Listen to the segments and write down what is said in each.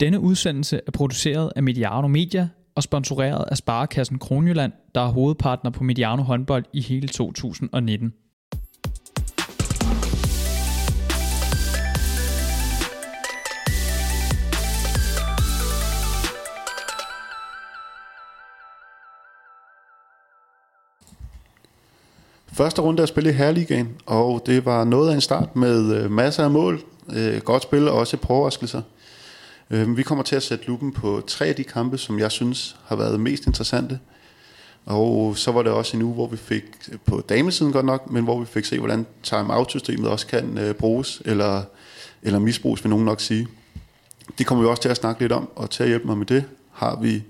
Denne udsendelse er produceret af Mediano Media og sponsoreret af Sparekassen Kronjylland, der er hovedpartner på Mediano håndbold i hele 2019. Første runde af spillet i Herligaen, og det var noget af en start med øh, masser af mål, øh, godt spil og også et par overraskelser. Øh, vi kommer til at sætte lupen på tre af de kampe, som jeg synes har været mest interessante. Og så var det også en uge, hvor vi fik, øh, på damesiden godt nok, men hvor vi fik se, hvordan time-out-systemet også kan øh, bruges, eller, eller misbruges, vil nogen nok sige. Det kommer vi også til at snakke lidt om, og til at hjælpe mig med det, har vi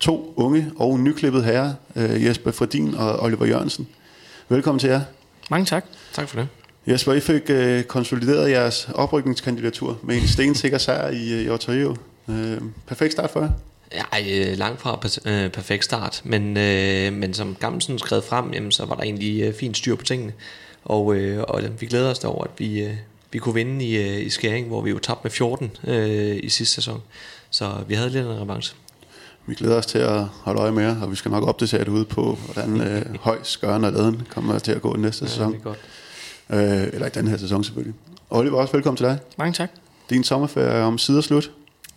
to unge og nyklippede herrer, øh, Jesper Fredin og Oliver Jørgensen. Velkommen til jer. Mange tak. Tak for det. Jesper, I fik øh, konsolideret jeres oprykningskandidatur med en stensikker sejr i, øh, i Ontario. Øh, perfekt start for jer. Ja, øh, langt fra øh, perfekt start, men, øh, men som Gammelsen skrev frem, jamen, så var der egentlig øh, fint styr på tingene. Og, øh, og vi glæder os over, at vi, øh, vi kunne vinde i, øh, i Skæring, hvor vi jo tabte med 14 øh, i sidste sæson. Så vi havde lidt en revanche. Vi glæder os til at holde øje med jer, og vi skal nok opdatere det ude på, hvordan øh, høj skøren og laden kommer til at gå næste Ja, sæson. det er godt. Øh, eller i den her sæson selvfølgelig. Oliver, også velkommen til dig. Mange tak. Din sommerferie er om sider slut.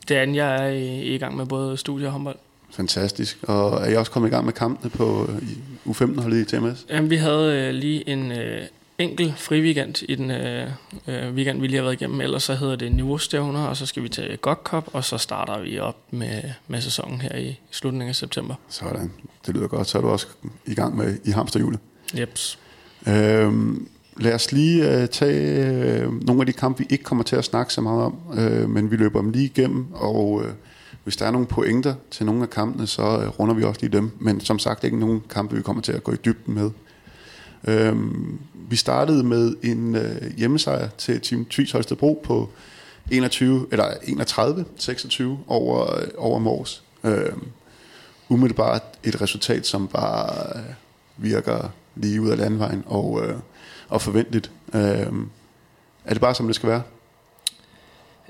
Det er jeg er i, i gang med både studie og håndbold. Fantastisk. Og er I også kommet i gang med kampene på øh, i U15-holdet i TMS? Jamen, vi havde øh, lige en øh, enkel fri weekend i den øh, øh, weekend, vi lige har været igennem. Ellers så hedder det niveaustævner, og så skal vi til GOG Cup, og så starter vi op med, med sæsonen her i slutningen af september. Sådan. Det lyder godt. Så er du også i gang med i hamsterhjulet. Jeps. Øhm, lad os lige øh, tage øh, nogle af de kampe, vi ikke kommer til at snakke så meget om, øh, men vi løber dem lige igennem, og øh, hvis der er nogle pointer til nogle af kampene, så øh, runder vi også lige dem. Men som sagt, ikke nogen kampe, vi kommer til at gå i dybden med. Øh, vi startede med en øh, hjemmesejr til Team Tvis Holstebro på 21, eller 31-26 over, øh, over Mors. Øh, umiddelbart et resultat, som bare øh, virker lige ud af landvejen og, øh, og forventeligt. Øhm, er det bare som det skal være?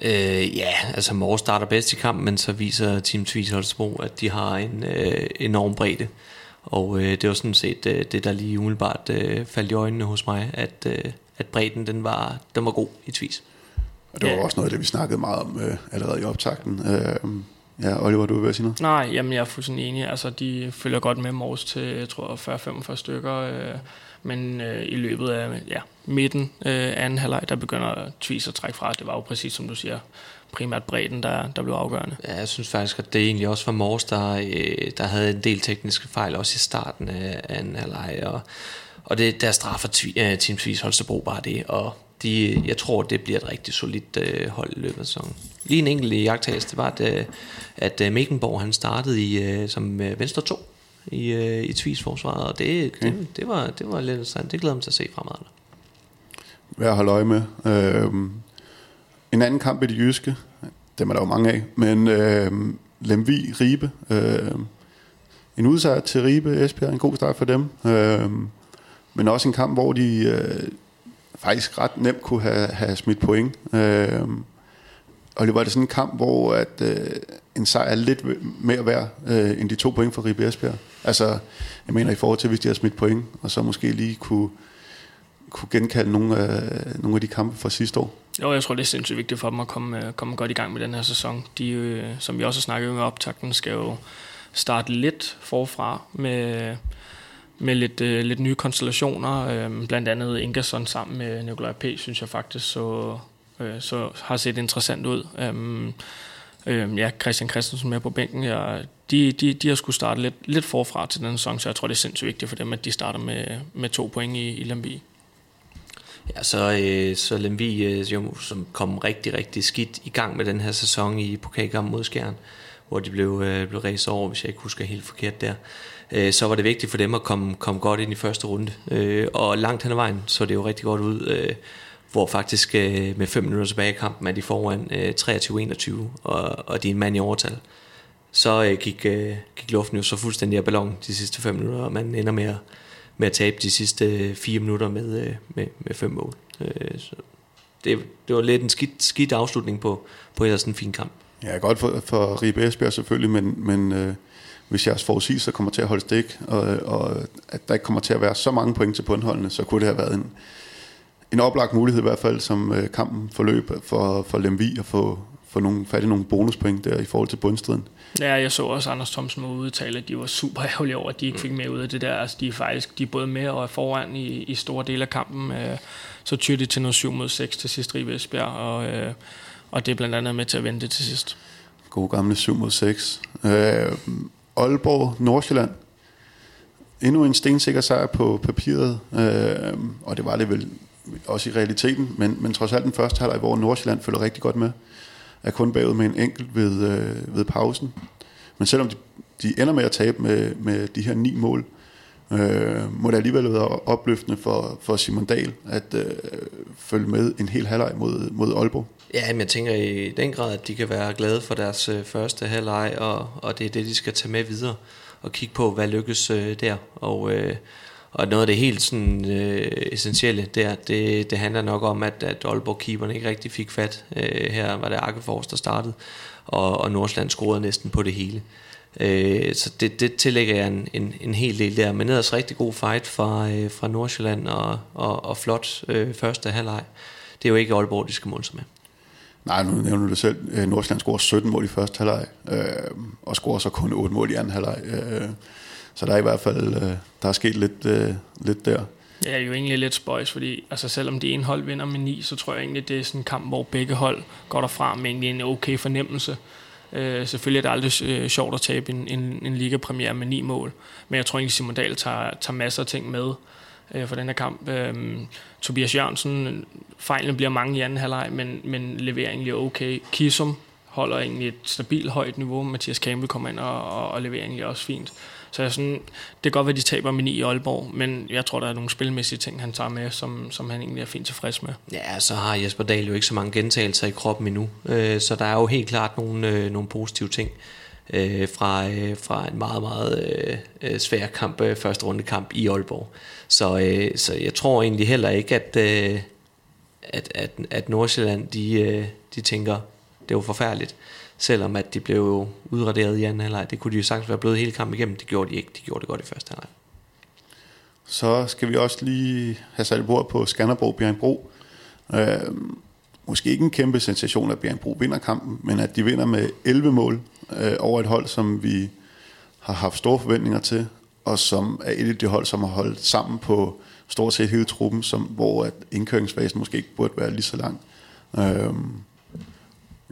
Øh, ja, altså Mors starter bedst i kampen, men så viser Team Tvis Holstebro, at de har en øh, enorm bredde. Og øh, det var sådan set øh, det, der lige umiddelbart øh, faldt i øjnene hos mig, at, øh, at bredden den var, den var god i Tvis. Og det var Ja. også noget af det, vi snakkede meget om øh, allerede i optakten. Øh, ja, Oliver, du vil sige noget? Nej, jamen jeg er fuldstændig enig. Altså, de følger godt med Mors til, jeg tror, 40-45 stykker. Øh, men øh, i løbet af ja, midten øh, anden halvleg, der begynder Tvis at trække fra. Det var jo præcis som du siger, primært bredden, der, der blev afgørende. Ja, jeg synes faktisk, at det egentlig også var Mors, der, øh, der havde en del tekniske fejl, også i starten af anden halvleg. Og, og det, der straffer Tvi- øh, Team Tvis Holstebro bare det, og de, jeg tror, det bliver et rigtig solidt øh, hold i løbet af sæsonen. Lige en enkelt jagttagelse, det var, at, øh, at øh, Mekenborg, han startede i, øh, som øh, venstre 2 i, øh, i Tvis forsvaret, og det, okay. det, det, var, det var lidt interessant. Det glæder mig til at se fremad. Værd at holde øje med. Øh, en anden kamp i det jyske, dem er der jo mange af, men øh, Lemvi Ribe. Øh, en udsejr til Ribe, Esbjerg, en god start for dem. Øh, men også en kamp, hvor de øh, faktisk ret nemt kunne have, have smidt point. Øh, og det var det sådan en kamp, hvor at, øh, en sejr er lidt mere værd øh, end de to point for Ribe Esbjerg. Altså, jeg mener i forhold til, hvis de har smidt point, og så måske lige kunne, kunne genkalde nogle af, nogle af de kampe fra sidste år. Jo, jeg tror, det er sindssygt vigtigt for dem at komme, øh, komme godt i gang med den her sæson. De, øh, som vi også har snakket med optakten, skal jo starte lidt forfra med, med lidt, øh, lidt nye konstellationer. Øh, blandt andet Ingerson sammen med Nikolaj P. synes jeg faktisk så, øh, så har set interessant ud. Øhm, øh, ja, Christian Christensen med på bænken. Ja, de, de, de har skulle starte lidt, lidt forfra til den sæson, så jeg tror, det er sindssygt vigtigt for dem, at de starter med, med to point i, i Lemvig. Ja, så, øh, så Lemvi, øh, jo, som kom rigtig, rigtig skidt i gang med den her sæson i pokalkampen mod Skjern, hvor de blev, øh, blev ræset over, hvis jeg ikke husker helt forkert der. Øh, så var det vigtigt for dem at komme, komme godt ind i første runde. Øh, og langt hen ad vejen så det jo rigtig godt ud, øh, hvor faktisk øh, med 5 minutter tilbage i kampen er de foran øh, 23-21, og, og de er en mand i overtal. Så øh, gik, øh, gik luften jo så fuldstændig af ballon de sidste 5 minutter, og man ender med at, med at tabe de sidste øh, 4 minutter med, øh, med, med fem mål. Øh, så det, det var lidt en skidt, skidt afslutning på, på ellers en fin kamp. Ja, godt for, for Ribe Esbjerg selvfølgelig, men, men øh, hvis jeres forudsigelser kommer til at holde stik, og, og at der ikke kommer til at være så mange point til bundholdene, så kunne det have været en, en oplagt mulighed i hvert fald, som øh, kampen forløb for, for Lemvi at få, få nogle, fat i nogle bonuspoint der i forhold til bundstriden. Ja, jeg så også Anders Thomsen må udtale, at de var super ærgerlige over, at de ikke fik med ud af det der. Altså, de er faktisk de er både med og er foran i, i store dele af kampen. Øh, så tyr de til noget 7 mod 6 til sidst Ribe Esbjerg, og, øh, og det er blandt andet med til at vente til sidst. God gamle 7 mod 6. Øh, Aalborg, Nordsjælland. Endnu en stensikker sejr på papiret, øh, og det var det vel også i realiteten, men, men trods alt den første halvleg, hvor Nordsjælland følger rigtig godt med, er kun bagud med en enkelt ved, øh, ved pausen. Men selvom de, de ender med at tabe med, med de her ni mål, øh, må det alligevel være opløftende for, for Simon Dahl at øh, følge med en hel halvleg mod, mod Aalborg. Ja, men jeg tænker i den grad, at de kan være glade for deres øh, første halvleg, og, og det er det, de skal tage med videre og kigge på, hvad lykkes øh, der. Og, øh, og noget af det helt sådan, øh, essentielle der, det, det handler nok om, at, at Aalborg keeperen ikke rigtig fik fat. Øh, her var det Akkefors, der startede, og, og Nordsjælland scorede næsten på det hele. Øh, så det, det tillægger jeg en, en, en hel del der. Men ellers rigtig god fight fra, øh, fra Nordsjælland og, og, og flot øh, første halvleg. Det er jo ikke Aalborg, de skal måle sig med. Nej, nu nævner du det selv. Øh, Nordsjælland scorer 17 mål i første halvleg, øh, og scorer så kun 8 mål i anden halvleg. Øh, så der er i hvert fald øh, der er sket lidt, øh, lidt der. Det er jo egentlig lidt spøjs, fordi altså, selvom det ene hold vinder med 9, så tror jeg egentlig, det er sådan en kamp, hvor begge hold går derfra med egentlig en okay fornemmelse. Øh, selvfølgelig er det aldrig øh, sjovt at tabe en, en, en ligapremiere med 9 mål, men jeg tror egentlig, Simon Dahl tager, tager masser af ting med øh, for den her kamp. Øh, Tobias Jørgensen, fejlen bliver mange i anden halvleg, men, men leverer egentlig okay. Kisum holder egentlig et stabilt højt niveau. Mathias Campbell kommer ind og, og, og leverer egentlig også fint. Så jeg sådan, det kan godt være, at de taber med 9 i Aalborg, men jeg tror, der er nogle spilmæssige ting, han tager med, som, som han egentlig er fint tilfreds med. Ja, så har Jesper Dahl jo ikke så mange gentagelser i kroppen endnu, øh, så der er jo helt klart nogle, øh, nogle positive ting øh, fra, øh, fra en meget, meget øh, øh, svær kamp, første runde kamp i Aalborg. Så, så jeg tror egentlig heller ikke, at, at, at, at Nordsjælland, de, de tænker, det var forfærdeligt selvom at de blev udraderet i anden halvleg. Det kunne de jo sagtens være blevet hele kampen igennem. Det gjorde de ikke. De gjorde det godt i første halvleg. Så skal vi også lige have sat bord på Skanderborg Bjergbro. Øh, måske ikke en kæmpe sensation, at Bjergbro vinder kampen, men at de vinder med 11 mål øh, over et hold, som vi har haft store forventninger til, og som er et af de hold, som har holdt sammen på stort set hele truppen, som, hvor at indkøringsfasen måske ikke burde være lige så lang. Øh,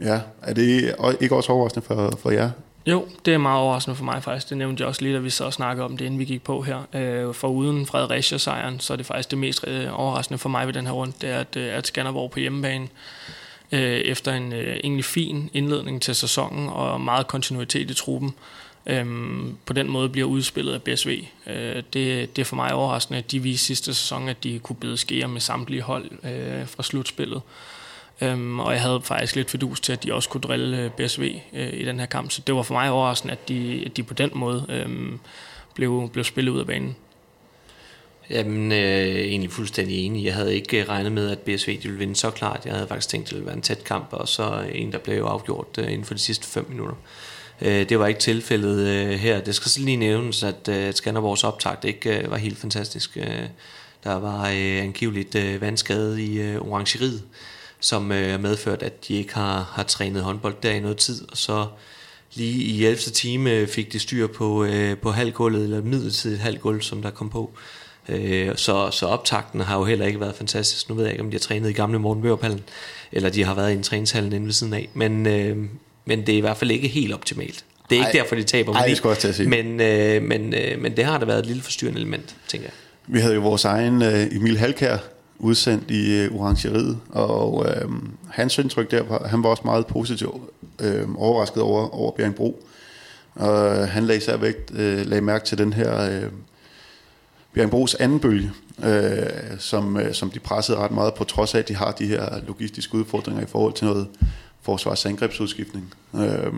Ja, er det ikke også overraskende for, for jer? Jo, det er meget overraskende for mig faktisk. Det nævnte jeg også lige, da vi så snakkede om det, inden vi gik på her. Øh, for uden Fredericia-sejren, så er det faktisk det mest øh, overraskende for mig ved den her runde, det er, at, øh, at Skanderborg på hjemmebane, øh, efter en egentlig fin indledning til sæsonen og meget kontinuitet i truppen, på den måde bliver udspillet af BSV. det, det er for mig overraskende, at de viste sidste sæson, at de kunne bede skære med samtlige hold fra slutspillet. Øhm, og jeg havde faktisk lidt fidus til, at de også kunne drille øh, BSV øh, i den her kamp. Så det var for mig overraskende, at de, at de på den måde øhm, blev, blev spillet ud af banen. Jamen, øh, egentlig fuldstændig enig. Jeg havde ikke øh, regnet med, at BSV de ville vinde så klart. Jeg havde faktisk tænkt, at det ville være en tæt kamp, og så en, der blev afgjort øh, inden for de sidste 5 minutter. Øh, det var ikke tilfældet øh, her. Det skal så lige nævnes, at øh, Skanderborgs optakt ikke øh, var helt fantastisk. Øh, der var øh, angiveligt øh, vandskade i øh, orangeriet, som øh, medført, at de ikke har, har trænet håndbold der i noget tid, og så lige i 11. time øh, fik de styr på, øh, på halvgulvet, eller midlertidigt halvgulv, som der kom på. Øh, så, så optakten har jo heller ikke været fantastisk. Nu ved jeg ikke, om de har trænet i gamle Morten Mørpallen, eller de har været i en træningshallen inde ved siden af. Men, øh, men det er i hvert fald ikke helt optimalt. Det er ikke ej, derfor, de taber. Ej, det skal jeg sige. Men, øh, men, øh, men det har da været et lille forstyrrende element, tænker jeg. Vi havde jo vores egen øh, Emil Halkær udsendt i øh, Orangeriet, og øh, hans indtryk der han var også meget positiv, øh, overrasket over, over Bjergbro. Og øh, han lagde især vægt, øh, lagde mærke til den her øh, Bjergbros anden bølge, øh, som, øh, som de pressede ret meget på, trods af, at de har de her logistiske udfordringer i forhold til noget forsvarsangrebsudskiftning. Øh,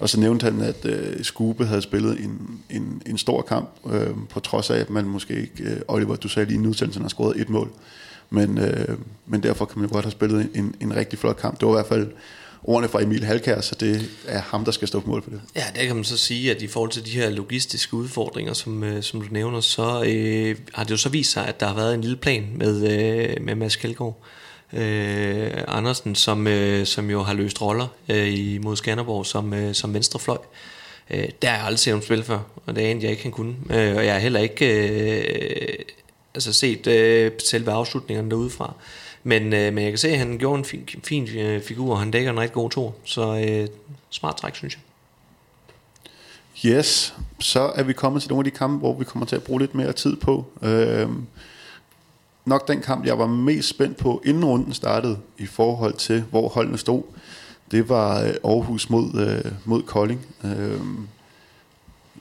og så nævnte han, at øh, Skube havde spillet en, en, en stor kamp, øh, på trods af, at man måske ikke, øh, Oliver, du sagde lige i udsendelsen, har scoret et mål. Men, øh, men derfor kan man jo godt have spillet en, en rigtig flot kamp. Det var i hvert fald ordene fra Emil Halkær, så det er ham, der skal stå på mål for det. Ja, det kan man så sige, at i forhold til de her logistiske udfordringer, som, øh, som du nævner, så øh, har det jo så vist sig, at der har været en lille plan med, øh, med Mads Kjeldgaard øh, Andersen, som, øh, som jo har løst roller øh, mod Skanderborg som, øh, som venstrefløj. Øh, der har jeg aldrig set ham spille før, og det er en, jeg ikke kan kunne. Øh, og jeg har heller ikke øh, altså set øh, selve afslutningerne derudefra. Men, øh, men jeg kan se, at han gjorde en fin, fin øh, figur, og han dækker en rigtig god tur. Så øh, smart træk, synes jeg. Yes, så er vi kommet til nogle af de kampe, hvor vi kommer til at bruge lidt mere tid på. Øh, nok den kamp, jeg var mest spændt på, inden runden startede, i forhold til, hvor holdene stod. Det var øh, Aarhus mod, øh, mod Kolding. Øh,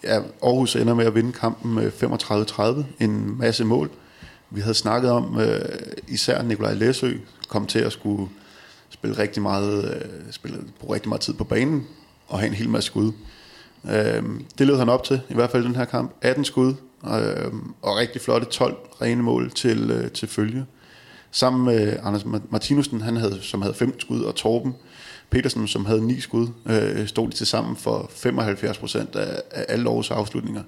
ja, Aarhus ender med at vinde kampen øh, med 35-30, en masse mål. Vi havde snakket om, øh, især Nikolaj Læsø kom til at skulle spille rigtig meget, øh, spille, bruge rigtig meget tid på banen og have en hel masse skud. Øh, det led han op til, i hvert fald den her kamp. 18 skud øh, og rigtig flotte 12 rene mål til, øh, til følge. Sammen med Anders Martinussen, han havde, som havde 15 skud, og Torben Petersen, som havde 9 skud, øh, stod de til sammen for 75 procent af, af alle årets afslutninger.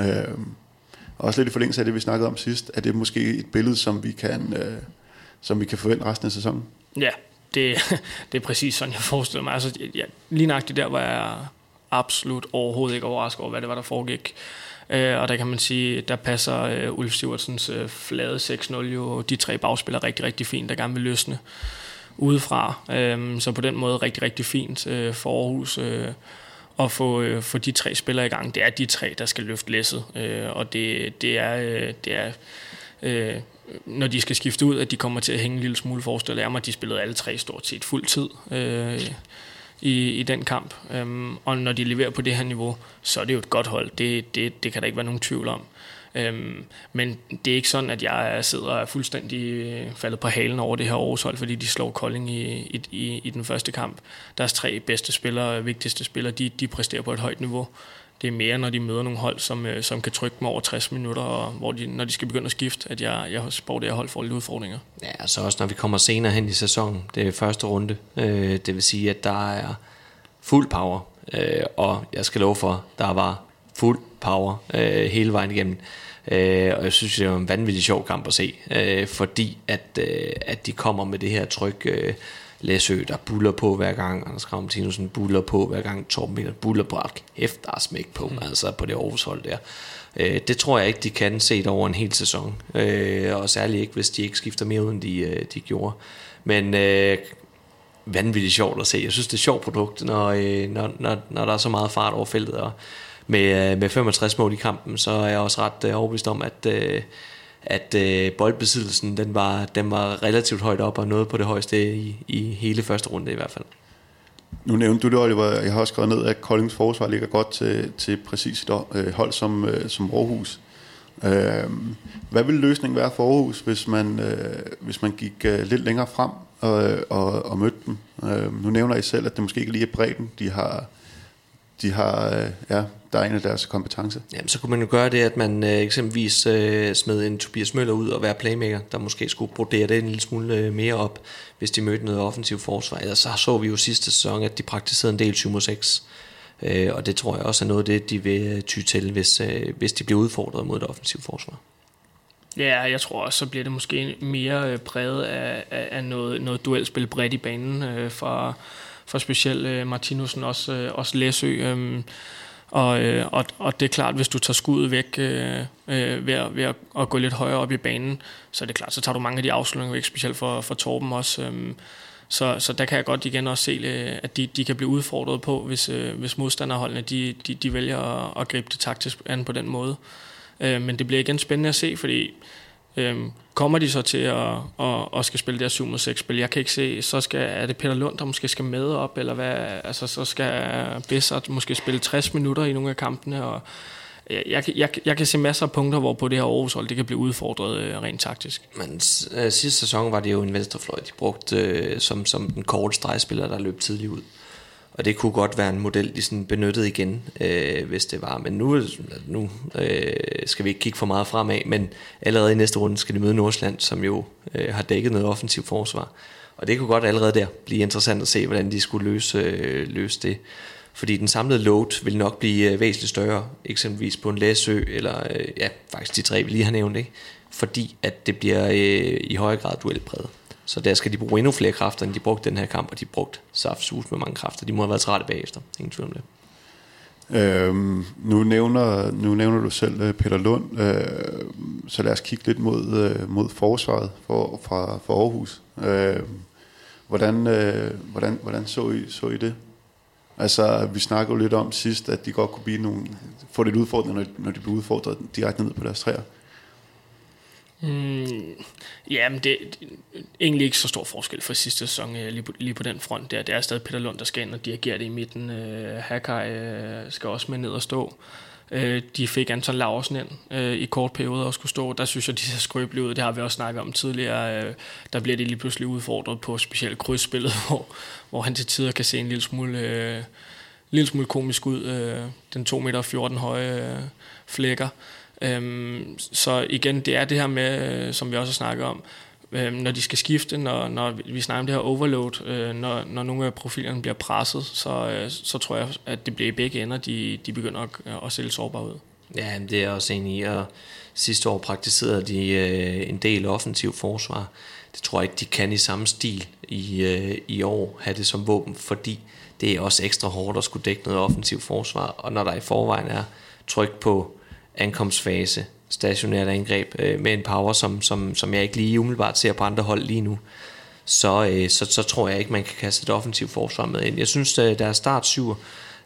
Øh, og også lidt i forlængelse af det, vi snakkede om sidst, at det måske et billede, som vi kan, øh, som vi kan forvente resten af sæsonen? Ja, det, det er præcis sådan, jeg forestiller mig. Altså, ja, lige nøjagtigt der var jeg absolut overhovedet ikke overrasket over, hvad det var, der foregik. Øh, og der kan man sige, der passer øh, Ulf Sivertsens øh, flade 6-0 jo de tre bagspillere rigtig, rigtig fint, der gerne vil løsne udefra. Øh, så på den måde rigtig, rigtig fint øh, for Aarhus. Øh, at få, øh, få de tre spillere i gang. Det er de tre, der skal løfte læsset, øh, og det, det er, øh, det er øh, når de skal skifte ud, at de kommer til at hænge en lille smule forestiller jeg mig, at de spillede alle tre stort set fuld tid øh, i, i den kamp. Øhm, og når de leverer på det her niveau, så er det jo et godt hold. Det, det, det kan der ikke være nogen tvivl om. Øhm, men det er ikke sådan, at jeg sidder og er fuldstændig øh, faldet på halen over det her Aarhus hold, fordi de slår Kolding i, i, i, i den første kamp. Deres tre bedste spillere, vigtigste spillere, de, de præsterer på et højt niveau. Det er mere, når de møder nogle hold, som, øh, som kan trykke dem over 60 minutter, og hvor de, når de skal begynde at skifte, at jeg, jeg spår det her hold får lidt udfordringer. Ja, så også når vi kommer senere hen i sæsonen, det er første runde, øh, det vil sige, at der er fuld power, øh, og jeg skal love for, der var fuld power øh, hele vejen igennem. Øh, og jeg synes, det er en vanvittig sjov kamp at se, øh, fordi at, øh, at de kommer med det her tryk. Øh, Læsø, der buller på hver gang, Anders Kram Tinusen buller på hver gang, Torben Miller buller på, hæft, der er smæk på, mm. altså på det Aarhus hold der. Øh, det tror jeg ikke, de kan se over en hel sæson, øh, og særligt ikke, hvis de ikke skifter mere, end de, øh, de gjorde. Men øh, vanvittigt sjovt at se. Jeg synes, det er et sjovt produkt, når, øh, når, når, når der er så meget fart over feltet, og med, øh, med 65 mål i kampen, så er jeg også ret øh, overbevist om, at, øh, at øh, boldbesiddelsen den var, den var relativt højt op og noget på det højeste i, i hele første runde i hvert fald. Nu nævnte du det, Oliver. Jeg har også skrevet ned, at Koldings forsvar ligger godt til, til præcis et øh, hold som, øh, som Aarhus. Øhm, hvad ville løsningen være for Aarhus, hvis man, hvis man gik lidt længere frem og, og, og mødte dem? Øhm, nu nævner I selv, at det måske ikke lige er bredden, de har, de har, øh, ja, der er en af deres kompetencer. Jamen, så kunne man jo gøre det, at man øh, eksempelvis øh, smed en Tobias Møller ud og være playmaker, der måske skulle brodere det en lille smule øh, mere op, hvis de mødte noget offensiv forsvar. Ellers så så vi jo sidste sæson, at de praktiserede en del 7 6 øh, og det tror jeg også er noget af det, de vil øh, ty til, hvis, øh, hvis de bliver udfordret mod det offensive forsvar. Ja, jeg tror også, så bliver det måske mere øh, præget af, af noget, noget duelspil bredt i banen øh, for for specielt øh, Martinussen, også, øh, også Læsø. Øh, og, øh, og, og det er klart, hvis du tager skuddet væk øh, øh, ved, at, ved at, at gå lidt højere op i banen, så er det klart, så tager du mange af de afslutninger væk, specielt for, for Torben også. Øh, så, så der kan jeg godt igen også se, øh, at de, de kan blive udfordret på, hvis, øh, hvis modstanderholdene de, de, de vælger at, at gribe det taktisk an på den måde. Øh, men det bliver igen spændende at se, fordi Øhm, kommer de så til at, at, at skal spille det her 7 mod 6 spil? Jeg kan ikke se, så skal, er det Peter Lund, der måske skal med op, eller hvad? Altså, så skal Bessert måske spille 60 minutter i nogle af kampene, og jeg, jeg, jeg, jeg kan se masser af punkter, hvor på det her Aarhus hold, det kan blive udfordret øh, rent taktisk. Men øh, sidste sæson var det jo en venstrefløj, de brugte øh, som, som den korte stregspiller, der løb tidligt ud. Og det kunne godt være en model, de sådan benyttede igen, øh, hvis det var. Men nu, nu øh, skal vi ikke kigge for meget fremad, men allerede i næste runde skal de møde Nordsjælland, som jo øh, har dækket noget offensivt forsvar. Og det kunne godt allerede der blive interessant at se, hvordan de skulle løse, øh, løse det. Fordi den samlede load vil nok blive øh, væsentligt større, eksempelvis på en Læsø, eller øh, ja, faktisk de tre, vi lige har nævnt, ikke? fordi at det bliver øh, i højere grad duelpræget. Så der skal de bruge endnu flere kræfter, end de brugte den her kamp, og de brugte saftsus med mange kræfter. De må have været trætte bagefter, ingen tvivl om det. Øhm, nu, nævner, nu nævner du selv øh, Peter Lund, øh, så lad os kigge lidt mod, øh, mod forsvaret for, fra, for Aarhus. Øh, hvordan, øh, hvordan, hvordan så, I, så I det? Altså, vi snakkede jo lidt om sidst, at de godt kunne blive nogle, få lidt udfordringer, når, når de bliver udfordret direkte ned på deres træer. Mm, ja, men det, er egentlig ikke så stor forskel fra sidste sæson øh, lige, på, lige på den front der. Det er stadig Peter Lund, der skal ind og dirigere det i midten. Øh, Hakai øh, skal også med ned og stå. Øh, de fik Anton Larsen ind øh, i kort periode og skulle stå. Der synes jeg, de ser skrøbelige ud. Det har vi også snakket om tidligere. Øh, der bliver de lige pludselig udfordret på specielt krydsspillet, hvor, hvor han til tider kan se en lille smule, øh, lille smule komisk ud. Øh, den 2 meter 14 høje øh, flækker. Øhm, så igen, det er det her med, øh, som vi også har snakket om, øh, når de skal skifte, når, når vi snakker om det her overload, øh, når, når nogle af profilerne bliver presset, så, øh, så tror jeg, at det bliver i begge ender, de, de begynder at, øh, at sælge sårbare ud. Ja, det er jeg også enig i, og sidste år praktiserede de øh, en del offensiv forsvar. Det tror jeg ikke, de kan i samme stil i, øh, i år have det som våben, fordi det er også ekstra hårdt at skulle dække noget offensiv forsvar, og når der i forvejen er tryk på ankomstfase, stationært angreb, øh, med en power, som, som, som jeg ikke lige umiddelbart ser på andre hold lige nu, så, øh, så, så tror jeg ikke, man kan kaste et offensivt forsvar med ind. Jeg synes, at deres start syver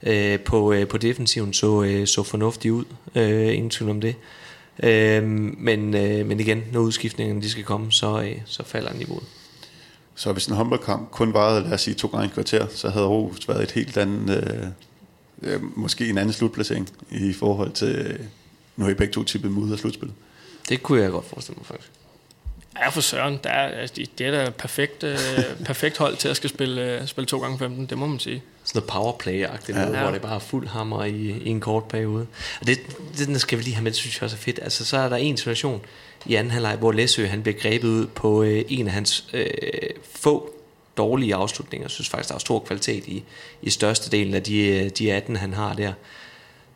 øh, på, øh, på defensiven så, øh, så fornuftig ud. Øh, ingen tvivl om det. Øh, men, øh, men igen, når udskiftningerne de skal komme, så, øh, så falder niveauet. Så hvis en håndboldkamp kun varede, lad os sige, to gange i kvarter, så havde Aarhus været et helt andet, øh, øh måske en anden slutplacering i forhold til nu har I begge to tippet mod af slutspillet. Det kunne jeg godt forestille mig faktisk. Ja, for Søren, der er, altså, det er da perfekt, øh, perfekt hold til at skal spille, øh, spille 2 gange 15 det må man sige. Sådan noget powerplay-agtigt, ja. hvor det bare er fuld hammer i, i en kort periode. Og det, det skal vi lige have med, det synes jeg også er fedt. Altså, så er der en situation i anden halvleg, hvor Læsø han bliver grebet ud på øh, en af hans øh, få dårlige afslutninger. Jeg synes faktisk, der er stor kvalitet i, i størstedelen af de, øh, de 18, han har der.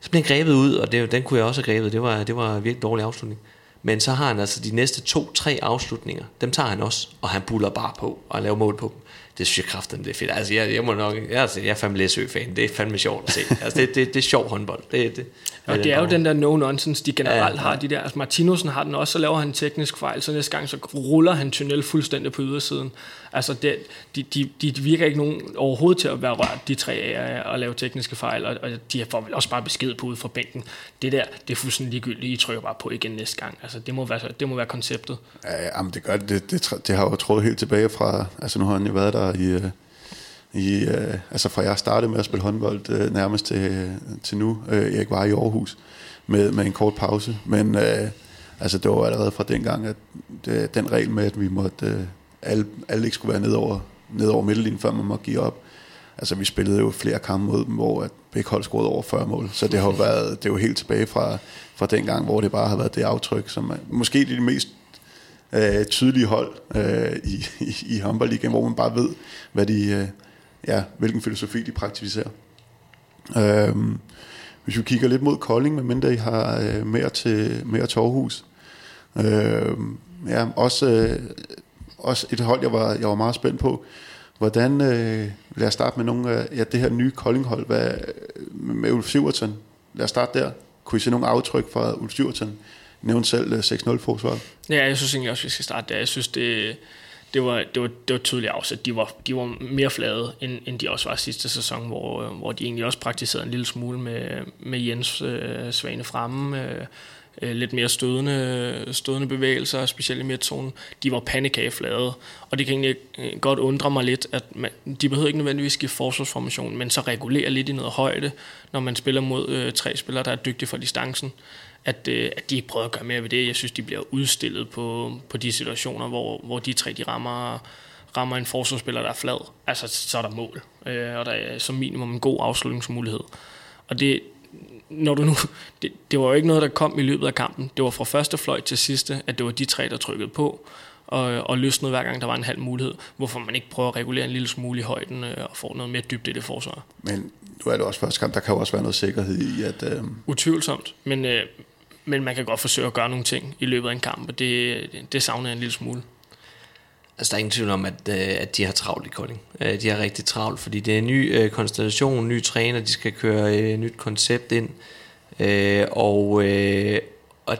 Så blev han grebet ud, og det, den kunne jeg også have grebet. Det var, det var virkelig dårlig afslutning. Men så har han altså de næste to-tre afslutninger. Dem tager han også, og han buller bare på og laver mål på dem det synes jeg kraften det er fedt. Altså, jeg, jeg må nok, jeg, altså, jeg er fandme Læsø-fan. Det er fandme sjovt at se. Altså, det, det, det er sjov håndbold. Det, det, og det er jo den der no-nonsense, de generelt ja, har. De der. Altså, Martinussen har den også, så laver han en teknisk fejl, så næste gang, så ruller han tunnel fuldstændig på ydersiden. Altså, det, de, de, de virker ikke nogen overhovedet til at være rørt, de tre af at lave tekniske fejl, og, og de får vel også bare besked på ud fra bænken. Det der, det er fuldstændig ligegyldigt. I trykker bare på igen næste gang. Altså, det må være, det må være konceptet. Ja, men det gør det. Det, det, det har jo trådt helt tilbage fra, altså nu har han jo været der i, øh, i, øh, altså fra jeg startede med at spille håndbold øh, nærmest til, til nu. Øh, jeg var i Aarhus med, med en kort pause, men øh, altså det var allerede fra dengang, at øh, den regel med, at vi måtte, øh, alle, alle ikke skulle være ned over, ned over middellinjen, før man måtte give op. Altså vi spillede jo flere kampe mod dem, hvor at begge hold scorede over 40 mål, så det har jo været, det er jo helt tilbage fra, fra den gang, hvor det bare har været det aftryk, som er, måske det mest øh, tydelige hold øh, i, i, i håndboldligaen, hvor man bare ved, hvad de, øh, ja, hvilken filosofi de praktiserer. Øhm, hvis vi kigger lidt mod Kolding, medmindre I har øh, mere, til, mere til Aarhus. Øhm, ja, også, øh, også et hold, jeg var, jeg var meget spændt på. Hvordan, øh, lad os starte med nogle af ja, det her nye Kolding-hold hvad, med Ulf Sivertsen. Lad os starte der. Kunne I se nogle aftryk fra Ulf Sivertsen? Nævnte selv øh, 6-0-forsvaret. Ja, jeg synes egentlig også, vi skal starte der. Jeg synes, det, det var, det var, det var tydeligt afsat. De var, de var mere flade, end, end de også var sidste sæson, hvor, hvor de egentlig også praktiserede en lille smule med, med Jens øh, Svane fremme. Øh, øh, lidt mere stødende, stødende bevægelser, specielt i midtzonen. De var pandekageflade, og det kan egentlig øh, godt undre mig lidt, at man, de behøver ikke nødvendigvis give forsvarsformation, men så regulere lidt i noget højde, når man spiller mod øh, tre spillere, der er dygtige for distancen at, øh, at de ikke prøver at gøre mere ved det. Jeg synes, de bliver udstillet på, på de situationer, hvor, hvor de tre de rammer, rammer en forsvarsspiller, der er flad. Altså, så er der mål, øh, og der er som minimum en god afslutningsmulighed. Og det, når du nu, det, det var jo ikke noget, der kom i løbet af kampen. Det var fra første fløjt til sidste, at det var de tre, der trykkede på. og, og løsnede hver gang der var en halv mulighed. Hvorfor man ikke prøver at regulere en lille smule i højden øh, og få noget mere dybde i det forsvar. Men nu er det også første kamp, der kan jo også være noget sikkerhed i, at... Øh... Utvivlsomt, men, øh, men man kan godt forsøge at gøre nogle ting i løbet af en kamp, og det, det savner jeg en lille smule. Altså, der er ingen tvivl om, at, øh, at de har travlt i Kolding. Øh, de har rigtig travlt, fordi det er en ny øh, konstellation, ny træner, de skal køre et nyt koncept ind. Øh, og, øh, og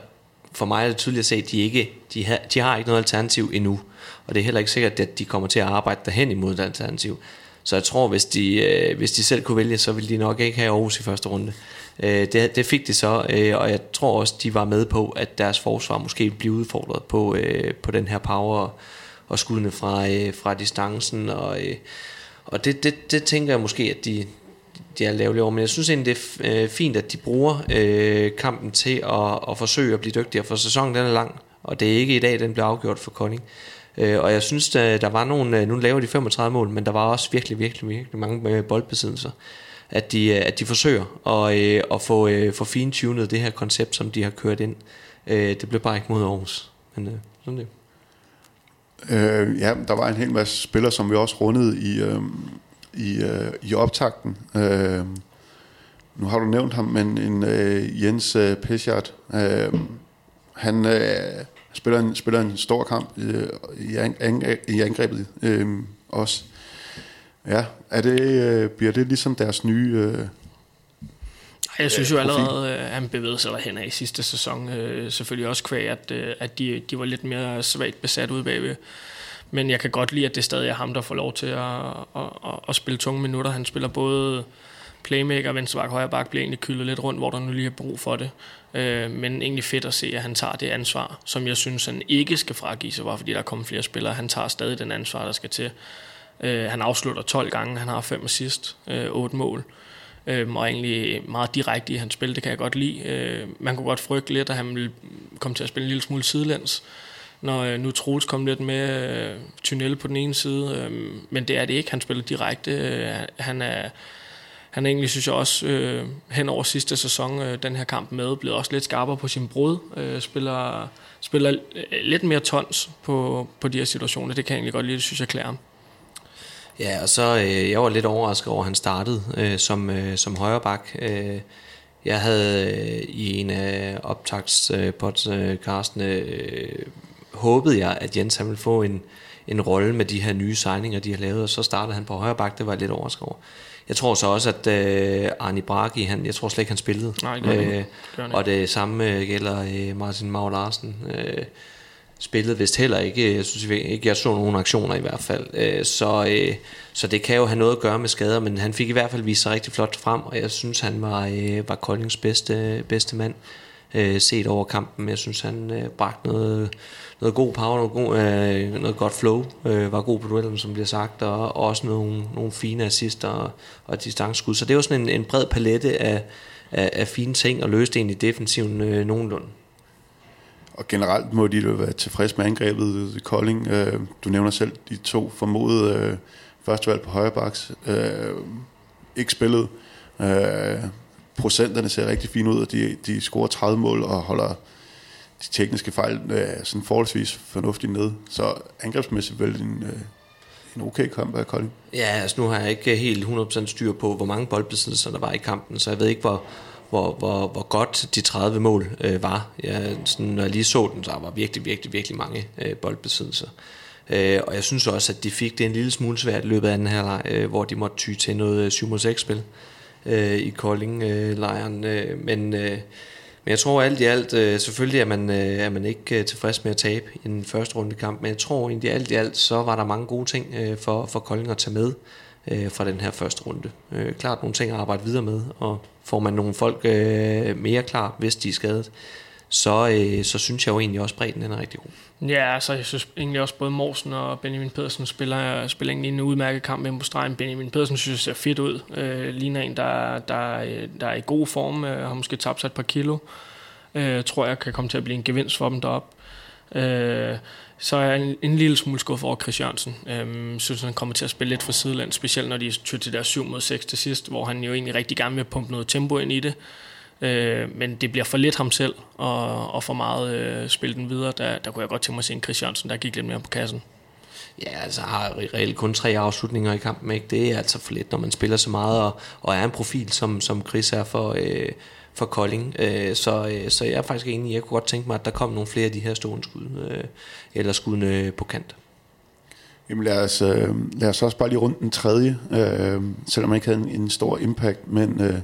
for mig er det tydeligt at se, at de, ikke, de, har, de har ikke noget alternativ endnu. Og det er heller ikke sikkert, at de kommer til at arbejde derhen imod et alternativ. Så jeg tror, hvis de, hvis de selv kunne vælge, så ville de nok ikke have Aarhus i første runde. Det, det fik de så, og jeg tror også, de var med på, at deres forsvar måske ville blive udfordret på, på den her power og skuddene fra, øh, fra distancen, og, øh, og det, det, det tænker jeg måske, at de, de er lavet over, men jeg synes egentlig, det er øh, fint, at de bruger øh, kampen til at, at forsøge at blive dygtigere, for sæsonen den er lang, og det er ikke i dag, den bliver afgjort for Kolding. Øh, og jeg synes, der, der var nogle, øh, nu laver de 35 mål, men der var også virkelig, virkelig, virkelig mange boldbesiddelser, at de, at de forsøger at, øh, at få, øh, få fintunet det her koncept, som de har kørt ind. Øh, det blev bare ikke mod Aarhus, men øh, sådan det. Øh, ja, der var en hel masse spillere, som vi også rundede i, øh, i, øh, i optakten. Øh, nu har du nævnt ham, men en øh, Jens øh, Peschart, øh, han øh, spiller, en, spiller en stor kamp øh, i, an, i angrebet øh, også. Ja, er det, øh, bliver det ligesom deres nye... Øh, jeg synes jo allerede, at han bevægede sig derhen af i sidste sæson. Øh, selvfølgelig også kvæg, at, øh, at de, de var lidt mere svagt besat ude bagved. Men jeg kan godt lide, at det stadig er ham, der får lov til at, at, at, at spille tunge minutter. Han spiller både playmaker, venstre bak, højre bak, bliver egentlig kyldet lidt rundt, hvor der nu lige er brug for det. Øh, men egentlig fedt at se, at han tager det ansvar, som jeg synes, han ikke skal fragive sig, bare fordi der er kommet flere spillere. Han tager stadig den ansvar, der skal til. han afslutter 12 gange, han har 5 assist, 8 mål øh, Øhm, og egentlig meget direkte i hans spil, det kan jeg godt lide. Øh, man kunne godt frygte lidt, at han ville komme til at spille en lille smule sidelæns, når øh, nu Troels kom lidt med øh, Tunnel på den ene side, øh, men det er det ikke, han spiller direkte. Øh, han er han er egentlig, synes jeg også, øh, hen over sidste sæson, øh, den her kamp med, blev også lidt skarpere på sin brud, øh, spiller, spiller øh, lidt mere tons på, på de her situationer. Det kan jeg egentlig godt lide, det synes jeg klæder ham. Ja, og så øh, jeg var lidt overrasket over, at han startede øh, som, øh, som højreback. Øh, jeg havde øh, i en af optagspodcastene øh, håbet jeg, at Jens han ville få en, en rolle med de her nye signinger, de har lavet, og så startede han på højre bak, det var jeg lidt overrasket over. Jeg tror så også, at øh, Arne Bragi, han, jeg tror slet ikke, han spillede. Nej, det øh, det og det samme øh, gælder øh, Martin Mau Larsen. Øh, spillede vist heller ikke. Jeg synes ikke, jeg så nogen aktioner i hvert fald. Øh, så, øh, så det kan jo have noget at gøre med skader, men han fik i hvert fald vist sig rigtig flot frem, og jeg synes, han var, øh, var Koldings bedste, bedste mand set over kampen. Jeg synes, han bragte noget, noget god power, noget, god, noget godt flow, var god på duellen, som bliver sagt, og også nogle, nogle fine assister og, og distanceskud. Så det var sådan en, en bred palette af, af, af fine ting, og løste egentlig defensiven nogenlunde. Og generelt må de jo være tilfredse med angrebet i Kolding. Øh, du nævner selv de to formodede øh, førstevalg på højre baks. Øh, ikke spillet. Øh, procenterne ser rigtig fine ud, og de, de scorer 30 mål og holder de tekniske fejl øh, sådan forholdsvis fornuftigt ned. Så angrebsmæssigt vel en, øh, en okay kamp af Kolding. Ja, altså nu har jeg ikke helt 100% styr på, hvor mange boldbesiddelser der var i kampen, så jeg ved ikke, hvor, hvor, hvor, hvor godt de 30 mål øh, var. Jeg, sådan, når jeg lige så den, så var virkelig, virkelig, virkelig mange øh, boldbesiddelser. Øh, og jeg synes også, at de fik det en lille smule svært i løbet af den her leg, øh, hvor de måtte ty til noget øh, 7-6-spil øh, i Kolding-lejren. Øh, øh, men, øh, men jeg tror alt i alt, øh, selvfølgelig er man, øh, er man ikke øh, tilfreds med at tabe i den første runde kamp, men jeg tror egentlig alt i alt, så var der mange gode ting øh, for, for Kolding at tage med øh, fra den her første runde. Øh, klart nogle ting at arbejde videre med, og får man nogle folk øh, mere klar, hvis de er skadet, så, øh, så synes jeg jo egentlig også, at bredden den er rigtig god. Ja, altså jeg synes egentlig også både Morsen og Benjamin Pedersen spiller, spiller egentlig en udmærket kamp med på stregen. Benjamin Pedersen synes jeg ser fedt ud. Øh, ligner en, der, der, der er i god form, øh, har måske tabt sig et par kilo. Øh, tror jeg kan komme til at blive en gevinst for dem deroppe. Øh, så er jeg en, en lille smule skuffet over Chris Jørgensen. Øhm, synes, han kommer til at spille lidt for sideland, specielt når de tyr til deres 7 mod 6 til sidst, hvor han jo egentlig rigtig gerne vil pumpe noget tempo ind i det. Øh, men det bliver for lidt ham selv, og, og for meget øh, spille den videre. Der, der kunne jeg godt tænke mig at se en Chris Jørgensen, der gik lidt mere på kassen. Ja, altså har reelt kun tre afslutninger i kampen, ikke? Det er altså for lidt, når man spiller så meget, og, og er en profil, som, som Chris er for, øh, for Kolding. Øh, så, øh, så jeg er faktisk enig, jeg kunne godt tænke mig, at der kom nogle flere af de her stående skud, øh, eller skuddene på kant. Jamen lad os, øh, lad os også bare lige rundt den tredje, øh, selvom man ikke havde en, en stor impact, men øh,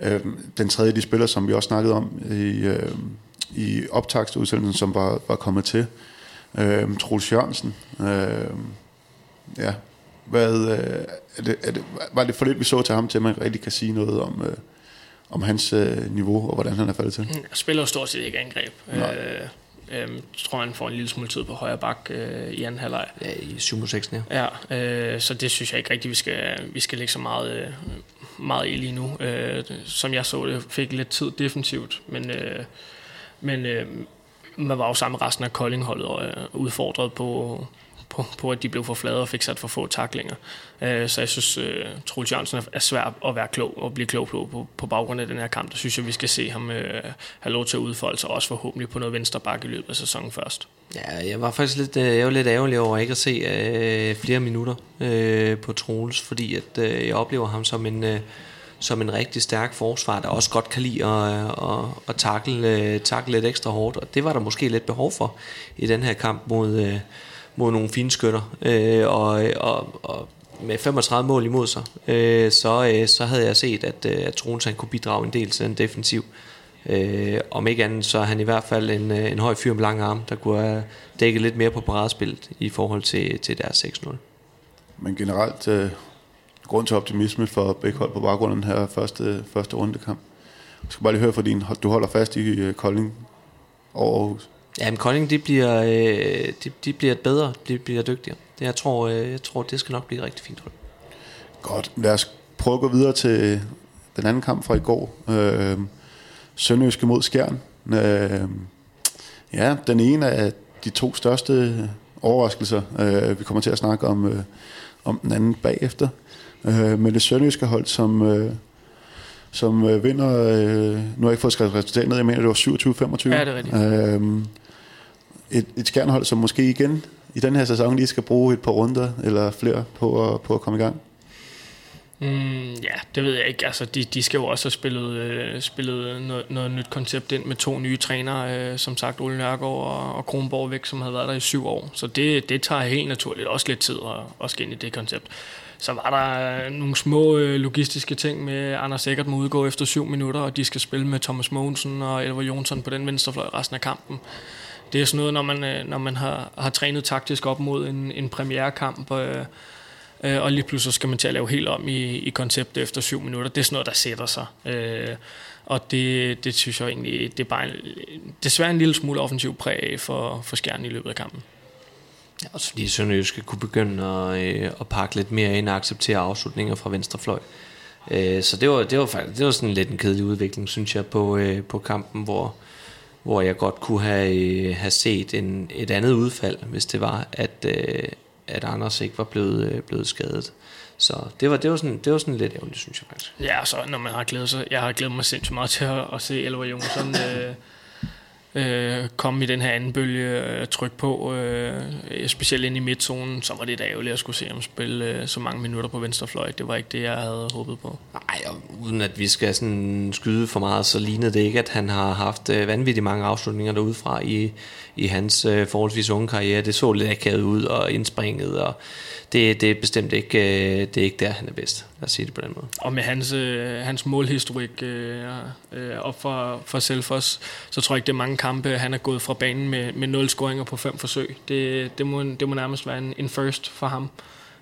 øh, den tredje de spiller, som vi også snakkede om i, øh, i optagsudsendelsen, som var, var kommet til, øh, Troels Jørgensen. Øh, ja, hvad, øh, er det, er det, var det for lidt, vi så til ham, til at man rigtig kan sige noget om, øh, om hans øh, niveau, og hvordan han er faldet til? Jeg spiller jo stort set ikke angreb. Nej. Øh, øh, tror, han får en lille smule tid på højre bak øh, i anden halvleg. Ja, i 7 6 ja. Ja, øh, så det synes jeg ikke rigtigt, vi skal, vi skal lægge så meget, øh, meget i lige nu. Øh, som jeg så det, fik lidt tid defensivt, men, øh, men øh, man var jo sammen med resten af Koldingholdet og øh, udfordret på, på, på, at de blev for flade og fik sat for få taklinger. Øh, så jeg synes, øh, Troels Jørgensen er svær at være klog og blive klog på, på, på baggrund af den her kamp. Der synes jeg, vi skal se ham øh, have lov til at udfolde sig, også forhåbentlig på noget venstre bakke i løbet af sæsonen først. Ja, jeg var faktisk lidt, øh, jeg var lidt ærgerlig over ikke at se øh, flere minutter øh, på Troels, fordi at, øh, jeg oplever ham som en... Øh, som en rigtig stærk forsvar, der også godt kan lide at, øh, at, at takle, øh, takle lidt ekstra hårdt. Og det var der måske lidt behov for i den her kamp mod, mod nogle fine skytter. Øh, og, og, og med 35 mål imod sig, øh, så, øh, så havde jeg set, at, øh, at Troels han kunne bidrage en del til den defensiv. Øh, om ikke andet, så er han i hvert fald en, øh, en høj fyr med lange arm, der kunne have dækket lidt mere på paradespillet i forhold til, til deres 6-0. Men generelt, øh, grund til optimisme for begge hold på baggrund af den her første, første rundekamp. Jeg skal bare lige høre for din, du holder fast i øh, Kolding over Aarhus. Ja, men Kolding, de bliver, øh, de, de bliver bedre, de bliver dygtigere. Det, jeg, tror, øh, jeg tror, det skal nok blive rigtig fint. Godt, lad os prøve at gå videre til den anden kamp fra i går. Øh, Sønderjyske mod Skjern. Øh, ja, den ene af de to største overraskelser. Øh, vi kommer til at snakke om, øh, om den anden bagefter. Øh, men det sønderjyske hold, som, øh, som øh, vinder, øh, nu har jeg ikke fået skrevet resultatet ned, jeg mener det var 27-25. Ja, det er rigtigt. Øh, et, et skærnhold, som måske igen i den her sæson lige skal bruge et par runder eller flere på at, på at komme i gang? Mm, ja, det ved jeg ikke. Altså, de, de skal jo også have spillet, øh, spillet noget, noget nyt koncept ind med to nye trænere, øh, som sagt Ole Nørgaard og, og Kronborg væk, som havde været der i syv år. Så det, det tager helt naturligt også lidt tid at, at skal ind i det koncept. Så var der øh, nogle små øh, logistiske ting med, Anders Eckert må udgå efter syv minutter, og de skal spille med Thomas Mogensen og Elver Jonsson på den venstrefløj resten af kampen det er sådan noget, når man, øh, når man har, har trænet taktisk op mod en, en premierekamp, øh, øh, og lige pludselig skal man til at lave helt om i, i konceptet efter syv minutter. Det er sådan noget, der sætter sig. Øh, og det, det synes jeg egentlig, det er bare en, desværre en lille smule offensiv præg for, for skærnen i løbet af kampen. Ja, også fordi Sønderjyske kunne begynde at, øh, at pakke lidt mere ind og acceptere afslutninger fra venstre fløj. Øh, så det var, det var faktisk det var sådan lidt en kedelig udvikling, synes jeg, på, øh, på kampen, hvor, hvor jeg godt kunne have, øh, have set en, et andet udfald, hvis det var, at, øh, at Anders ikke var blevet, øh, blevet skadet. Så det var, det var, sådan, det var sådan lidt ærgerligt, synes jeg faktisk. Ja, så når man har glædet sig, jeg har glædet mig sindssygt meget til at, at se Elver Jonsson øh, øh, komme i den her anden bølge, øh, tryk på, øh, specielt ind i midtzonen, så var det da ærgerligt at skulle se ham spille øh, så mange minutter på venstrefløj. Det var ikke det, jeg havde håbet på. Nej, og uden at vi skal sådan skyde for meget, så lignede det ikke, at han har haft øh, vanvittigt mange afslutninger derudefra i, i hans øh, forholdsvis unge karriere. Det så lidt akavet ud og indspringet, og det, det er bestemt ikke, øh, det er ikke der, han er bedst. Lad os sige det på den måde. Og med hans, øh, hans målhistorik øh, øh, op for, for Selfos, så tror jeg ikke, det er mange kampe, han er gået fra banen med, med 0 scoringer på fem forsøg. Det, det, må, det må nærmest være en, en first for ham,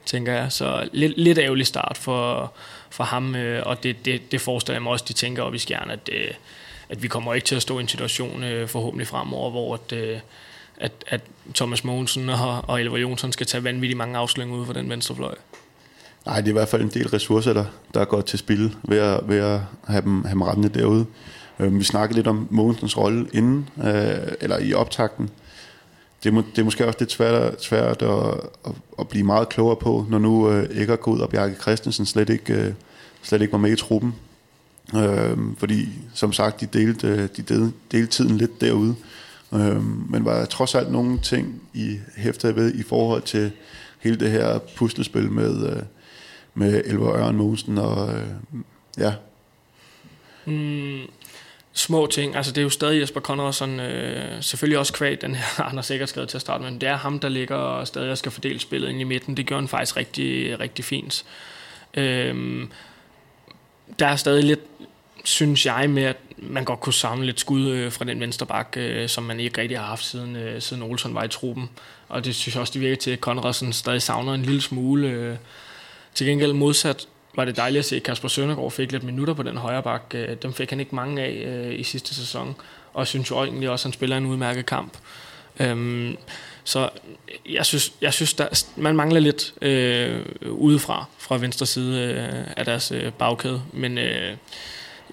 tænker jeg. Så lidt, lidt ærgerlig start for, for ham, øh, og det, det, det forestiller jeg mig også, de tænker op i skjern, at, øh, at vi kommer ikke til at stå i en situation øh, forhåbentlig fremover, hvor at, øh, at, at Thomas Mogensen og, og Elver Jonsson skal tage vanvittigt mange afsløringer ud for den venstre fløj. Nej, det er i hvert fald en del ressourcer, der, der går til spil ved at, ved at have, dem, have dem rendende derude. Øh, vi snakkede lidt om Mogensens rolle inden, øh, eller i optakten. Det er, må, det er måske også lidt svært, svært at, at, at blive meget klogere på, når nu øh, Eggergod og Bjarke Christensen slet ikke, øh, slet ikke var med i truppen. Øh, fordi som sagt, de delte, øh, de delte, delte tiden lidt derude. Øh, men var trods alt nogle ting i hæftede ved i forhold til hele det her puslespil med, øh, med Elver Ørn Mogensen og øh, ja. Mm, små ting. Altså det er jo stadig Jesper Conradsen, øh, selvfølgelig også kvæg, den her Anders sikkert skrevet til at starte, men det er ham, der ligger og stadig skal fordele spillet ind i midten. Det gjorde han faktisk rigtig, rigtig fint. Øh, der er stadig lidt, synes jeg, med at man godt kunne samle lidt skud øh, fra den venstre bak, øh, som man ikke rigtig har haft siden, øh, siden Olsen var i truppen. Og det synes jeg også, det virker til, at Conradsen stadig savner en lille smule. Øh. Til gengæld modsat var det dejligt at se, at Kasper Søndergaard fik lidt minutter på den højre bak. Øh, dem fik han ikke mange af øh, i sidste sæson. Og jeg synes jo egentlig også, at han spiller en udmærket kamp. Øhm, så jeg synes, jeg synes der, man mangler lidt øh, udefra, fra venstre side øh, af deres øh, bagkæde. Men øh,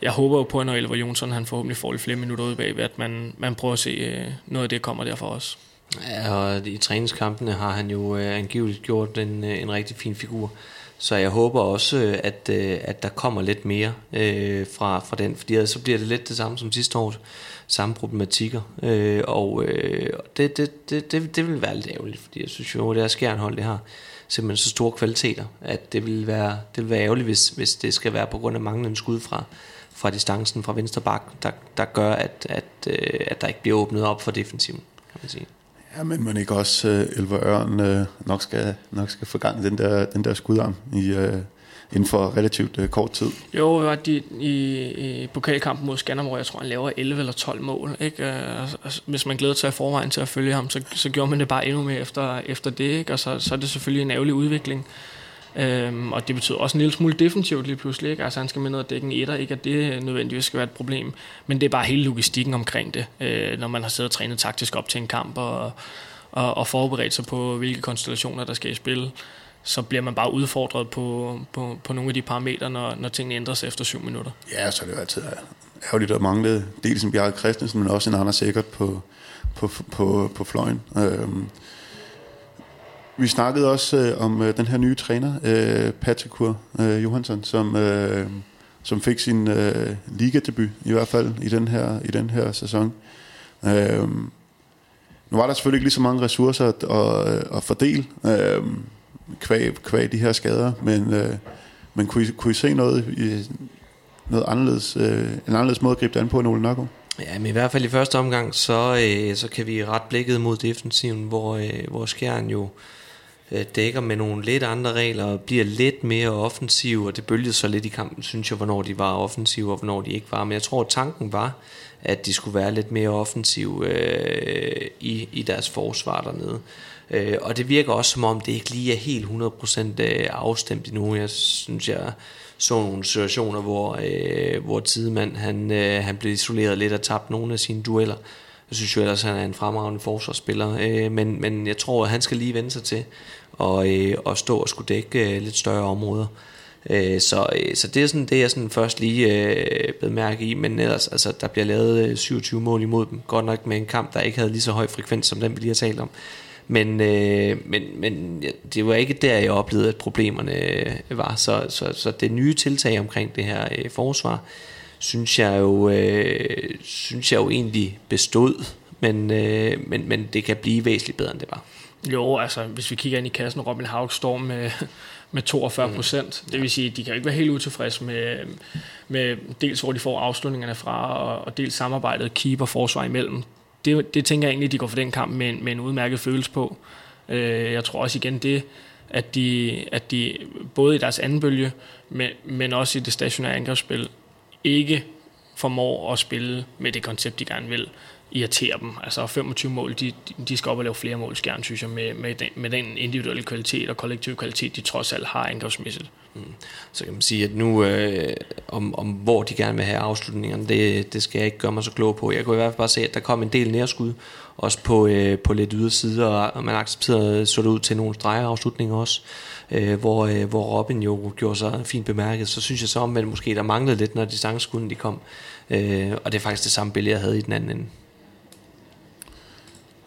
jeg håber jo på, at når Elver Jonsson han forhåbentlig får lidt flere minutter ud bagved, at man, man prøver at se øh, noget af det kommer derfor også. Ja, og i træningskampene har han jo øh, angiveligt gjort en, øh, en rigtig fin figur. Så jeg håber også, øh, at, øh, at der kommer lidt mere øh, fra, fra den, fordi så bliver det lidt det samme som sidste år, samme problematikker, øh, og øh, det, det, det, det, det vil være lidt ærgerligt, fordi jeg synes jo, det her skærnhold, det har simpelthen så store kvaliteter, at det vil være, det vil være ærgerligt, hvis, hvis det skal være på grund af manglende skud fra, fra distancen fra venstre bak, der, der gør, at, at, øh, at der ikke bliver åbnet op for defensiven, kan man sige. Ja, men man ikke også uh, Elver Ørn uh, nok, skal, nok skal få gang den der, den der skudarm i, uh, inden for relativt uh, kort tid. Jo, var de, i, i pokalkampen mod Skanderborg, jeg tror, han laver 11 eller 12 mål. Ikke? Uh, hvis man glæder sig i forvejen til at følge ham, så, så gjorde man det bare endnu mere efter, efter det. Ikke? Og så, så er det selvfølgelig en ærgerlig udvikling. Øhm, og det betyder også en lille smule defensivt lige pludselig. Ikke? Altså han skal med ned og dække en etter, ikke at det nødvendigvis skal være et problem. Men det er bare hele logistikken omkring det, øh, når man har siddet og trænet taktisk op til en kamp og, og, og forberedt sig på, hvilke konstellationer, der skal i spil. Så bliver man bare udfordret på, på, på nogle af de parametre, når, når tingene ændrer sig efter syv minutter. Ja, så er det jo altid ærgerligt at mangle dels en Bjarke Christensen, men også en Anders Sikkert på, på, på, på fløjen. Øhm, vi snakkede også øh, om øh, den her nye træner, øh, Patrikur øh, Johansson, som, øh, som fik sin øh, ligadebut, i hvert fald i den her, i den her sæson. Øh, nu var der selvfølgelig ikke lige så mange ressourcer at, at, øh, at fordele øh, kvæg, kvæg de her skader, men, øh, men kunne, I, kunne I se noget, i, noget anderledes, øh, en anderledes måde at gribe det an på end Ole Nørgaard? Ja, men i hvert fald i første omgang, så, øh, så kan vi ret blikket mod defensiven, hvor, øh, hvor Skjern jo øh, Øh, dækker med nogle lidt andre regler og bliver lidt mere offensiv, og det bølgede så lidt i kampen, synes jeg, hvornår de var offensive og hvornår de ikke var. Men jeg tror, at tanken var, at de skulle være lidt mere offensive øh, i, i deres forsvar dernede. Øh, og det virker også som om, det ikke lige er helt 100% øh, afstemt endnu. Jeg synes, jeg så nogle situationer, hvor, øh, hvor Tidemand han, øh, han blev isoleret lidt og tabte nogle af sine dueller. Jeg synes jo ellers, at han er en fremragende forsvarsspiller, øh, men, men jeg tror, at han skal lige vende sig til og, øh, og stå og skulle dække øh, lidt større områder. Øh, så, øh, så det er sådan det, jeg sådan først lige øh, blev mærke i, men ellers, altså, der bliver lavet øh, 27 mål imod dem, godt nok med en kamp, der ikke havde lige så høj frekvens, som den vi lige har talt om. Men, øh, men, men det var ikke der, jeg oplevede, at problemerne øh, var. Så, så, så det nye tiltag omkring det her øh, forsvar, synes jeg jo, øh, synes jeg jo egentlig bestod, men, øh, men, men det kan blive væsentligt bedre, end det var. Jo, altså hvis vi kigger ind i kassen, Robin Haug står med, med 42 procent. Mm. Det vil sige, at de kan ikke være helt utilfredse med, med dels hvor de får afslutningerne fra, og, og dels samarbejdet keeper-forsvar imellem. Det, det tænker jeg egentlig, at de går for den kamp med, med en udmærket følelse på. Øh, jeg tror også igen det, at de, at de både i deres anden bølge, men, men også i det stationære angrebsspil, ikke formår at spille med det koncept, de gerne vil irritere dem. Altså 25 mål, de, de skal op og lave flere mål, skjern, synes jeg, med, med, den, med den individuelle kvalitet og kollektiv kvalitet, de trods alt har angrebsmæssigt. Mm. Så kan man sige, at nu øh, om, om hvor de gerne vil have afslutningerne, det, det skal jeg ikke gøre mig så klog på. Jeg kunne i hvert fald bare se, at der kom en del nærskud, også på, øh, på lidt yderside, og man accepterede så det ud til nogle afslutninger også, øh, hvor, øh, hvor Robin jo gjorde sig fint bemærket. Så synes jeg så omvendt måske der manglede lidt, når distanceskuddene de kom. Øh, og det er faktisk det samme billede, jeg havde i den anden ende.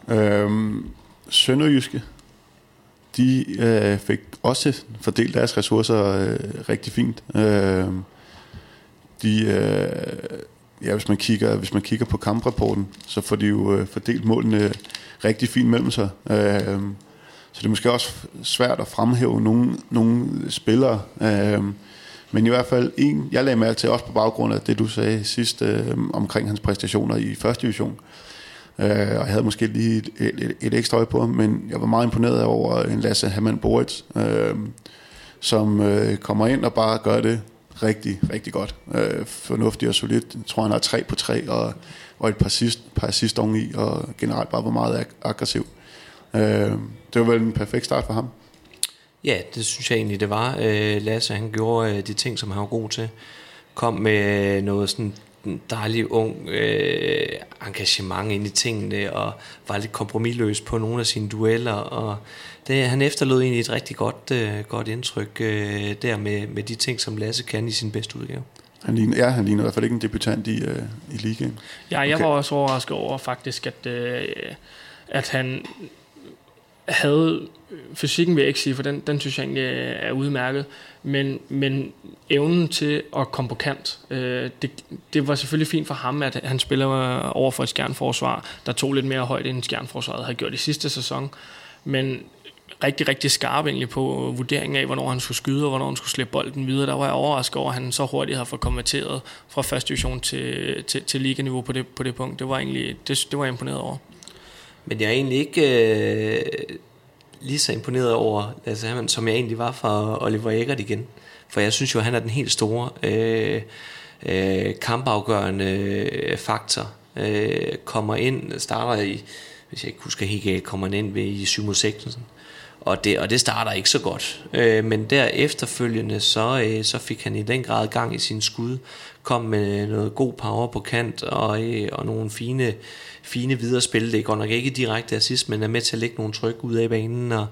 Øhm, Sønderjyske, de øh, fik også fordelt deres ressourcer øh, rigtig fint. Øh, de, øh, ja, hvis man kigger, hvis man kigger på kamprapporten, så får de jo øh, fordelt målene rigtig fint mellem sig. Øh, så det er måske også svært at fremhæve nogle, nogle spillere. Øh, men i hvert fald en, jeg lagde mærke til også på baggrund af det, du sagde sidst øh, omkring hans præstationer i første division. Øh, Øh, og jeg havde måske lige et, et, et ekstra øje på ham, men jeg var meget imponeret over øh, en Lasse Hammann Boritz, øh, som øh, kommer ind og bare gør det rigtig, rigtig godt. Øh, fornuftigt og solidt. Jeg tror, han har 3 på 3 og, og et par assist, par sidst i, og generelt bare var meget ag- aggressiv. Øh, det var vel en perfekt start for ham. Ja, det synes jeg egentlig, det var. Øh, Lasse, han gjorde øh, de ting, som han var god til. Kom med noget sådan dejlig ung øh, engagement ind i tingene, og var lidt kompromilløs på nogle af sine dueller, og det, han efterlod egentlig et rigtig godt, øh, godt indtryk øh, der med, med de ting, som Lasse kan i sin bedste udgave. Han ligner, ja, han ligner i hvert fald ikke en debutant i, øh, i ligaen. Ja, jeg okay. var også overrasket over faktisk, at, øh, at han havde fysikken vil jeg ikke sige, for den, den synes jeg egentlig er udmærket, men, men evnen til at komme på kant, øh, det, det var selvfølgelig fint for ham, at han spiller over for et skjernforsvar, der tog lidt mere højt, end skjernforsvaret havde gjort i sidste sæson, men rigtig, rigtig skarp egentlig på vurderingen af, hvornår han skulle skyde, og hvornår han skulle slippe bolden videre. Der var jeg overrasket over, at han så hurtigt havde fået konverteret fra første division til, til, til liganiveau på det, på det punkt. Det var egentlig, det, det var jeg imponeret over. Men jeg er egentlig ikke øh, lige så imponeret over Lasse Hermann, som jeg egentlig var for Oliver Eggert igen. For jeg synes jo, at han er den helt store øh, øh, kampafgørende øh, faktor. Øh, kommer ind, starter i, hvis jeg ikke husker helt galt, kommer ind ved i 7 mod 6. Og det, og det starter ikke så godt. Øh, men der efterfølgende, så, øh, så fik han i den grad gang i sin skud, kom med noget god power på kant, og, øh, og nogle fine, fine videre spil. Det går nok ikke direkte assist, men er med til at lægge nogle tryk ud af banen, og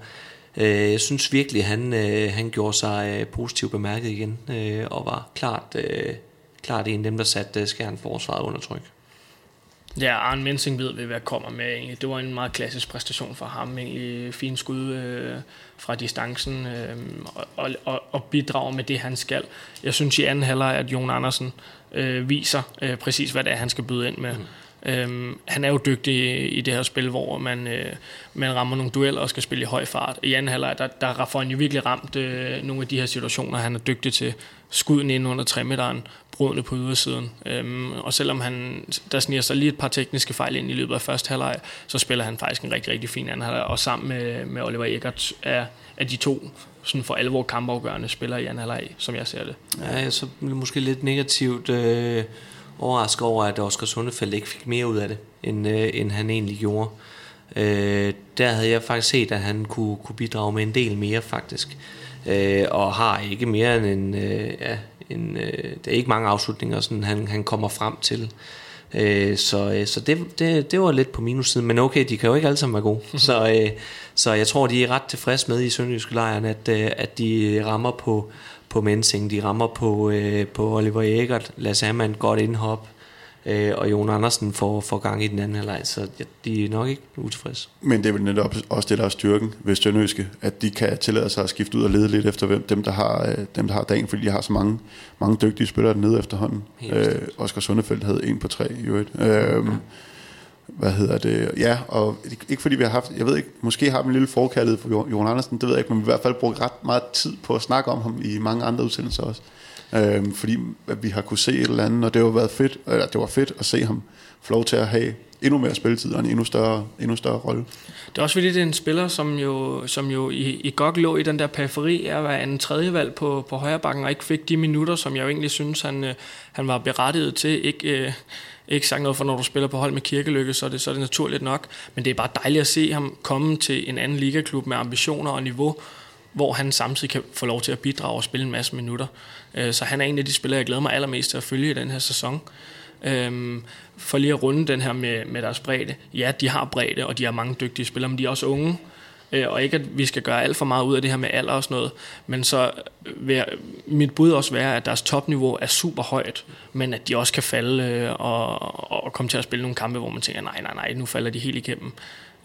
øh, jeg synes virkelig, han, øh, han gjorde sig øh, positivt bemærket igen, øh, og var klart, øh, klart en af dem, der satte øh, skærn forsvaret under tryk. Ja, Arne Mensing ved hvad kommer med egentlig. Det var en meget klassisk præstation for ham. Egentlig fin skud øh, fra distancen øh, og, og, og bidrager med det, han skal. Jeg synes i anden halvleg, at Jon Andersen øh, viser øh, præcis, hvad det er, han skal byde ind med. Mm. Øhm, han er jo dygtig i det her spil, hvor man, øh, man rammer nogle dueller og skal spille i høj fart. I anden halvleg, der, der får han jo virkelig ramt øh, nogle af de her situationer, han er dygtig til. Skuden ind under 3 meteren, brudende på ydersiden. Øhm, og selvom han, der sniger sig lige et par tekniske fejl ind i løbet af første halvleg, så spiller han faktisk en rigtig, rigtig fin anden halvleg. Og sammen med, med Oliver Eggert er, er de to sådan for alvor kampafgørende spillere i anden halvleg, som jeg ser det. Ja, så måske lidt negativt øh, overrasket over, at Oscar Sundefald ikke fik mere ud af det, end, øh, end han egentlig gjorde. Øh, der havde jeg faktisk set, at han kunne, kunne bidrage med en del mere faktisk. Øh, og har ikke mere end en, øh, ja, en, øh, det er ikke mange afslutninger, sådan, han, han kommer frem til. Øh, så øh, så det, det, det var lidt på minussiden, men okay, de kan jo ikke alle sammen være gode. så, øh, så jeg tror, de er ret tilfredse med i Sønderjyske lejren, at, øh, at de rammer på, på Mensing, de rammer på, øh, på Oliver Eggert, Lasse Hammann, godt indhop, øh, og Jon Andersen får, får gang i den anden halvleg, så ja, de er nok ikke utilfredse. Men det er vel netop også det, der er styrken ved Stjørnøske, at de kan tillade sig at skifte ud og lede lidt efter hvem, dem, der har, øh, dem, der har dagen, fordi de har så mange, mange dygtige spillere nede efterhånden. Øh, Oscar Sundefeldt havde en på tre i øvrigt. Øh, hvad hedder det? Ja, og ikke fordi vi har haft, jeg ved ikke, måske har vi en lille forkærlighed for Jon Andersen, det ved jeg ikke, men vi har i hvert fald brugt ret meget tid på at snakke om ham i mange andre udsendelser også. Øhm, fordi at vi har kunne se et eller andet, og det har været fedt, eller det var fedt at se ham få lov til at have endnu mere spilletid og en endnu større, endnu større rolle. Det er også fordi, det er en spiller, som jo, som jo i, i godt lå i den der periferi af at være en tredje valg på, på højre bakken, og ikke fik de minutter, som jeg jo egentlig synes, han, øh, han var berettiget til. Ikke, øh, ikke sagt noget for, når du spiller på hold med kirkelykke, så er, det, så er det naturligt nok. Men det er bare dejligt at se ham komme til en anden ligaklub med ambitioner og niveau, hvor han samtidig kan få lov til at bidrage og spille en masse minutter. Øh, så han er en af de spillere, jeg glæder mig allermest til at følge i den her sæson. Øhm, for lige at runde den her med, med deres bredde. Ja, de har bredde, og de har mange dygtige spillere, men de er også unge. Øh, og ikke, at vi skal gøre alt for meget ud af det her med alder og sådan noget. Men så vil mit bud også være, at deres topniveau er super højt, men at de også kan falde øh, og, og komme til at spille nogle kampe, hvor man tænker, nej, nej, nej, nu falder de helt igennem.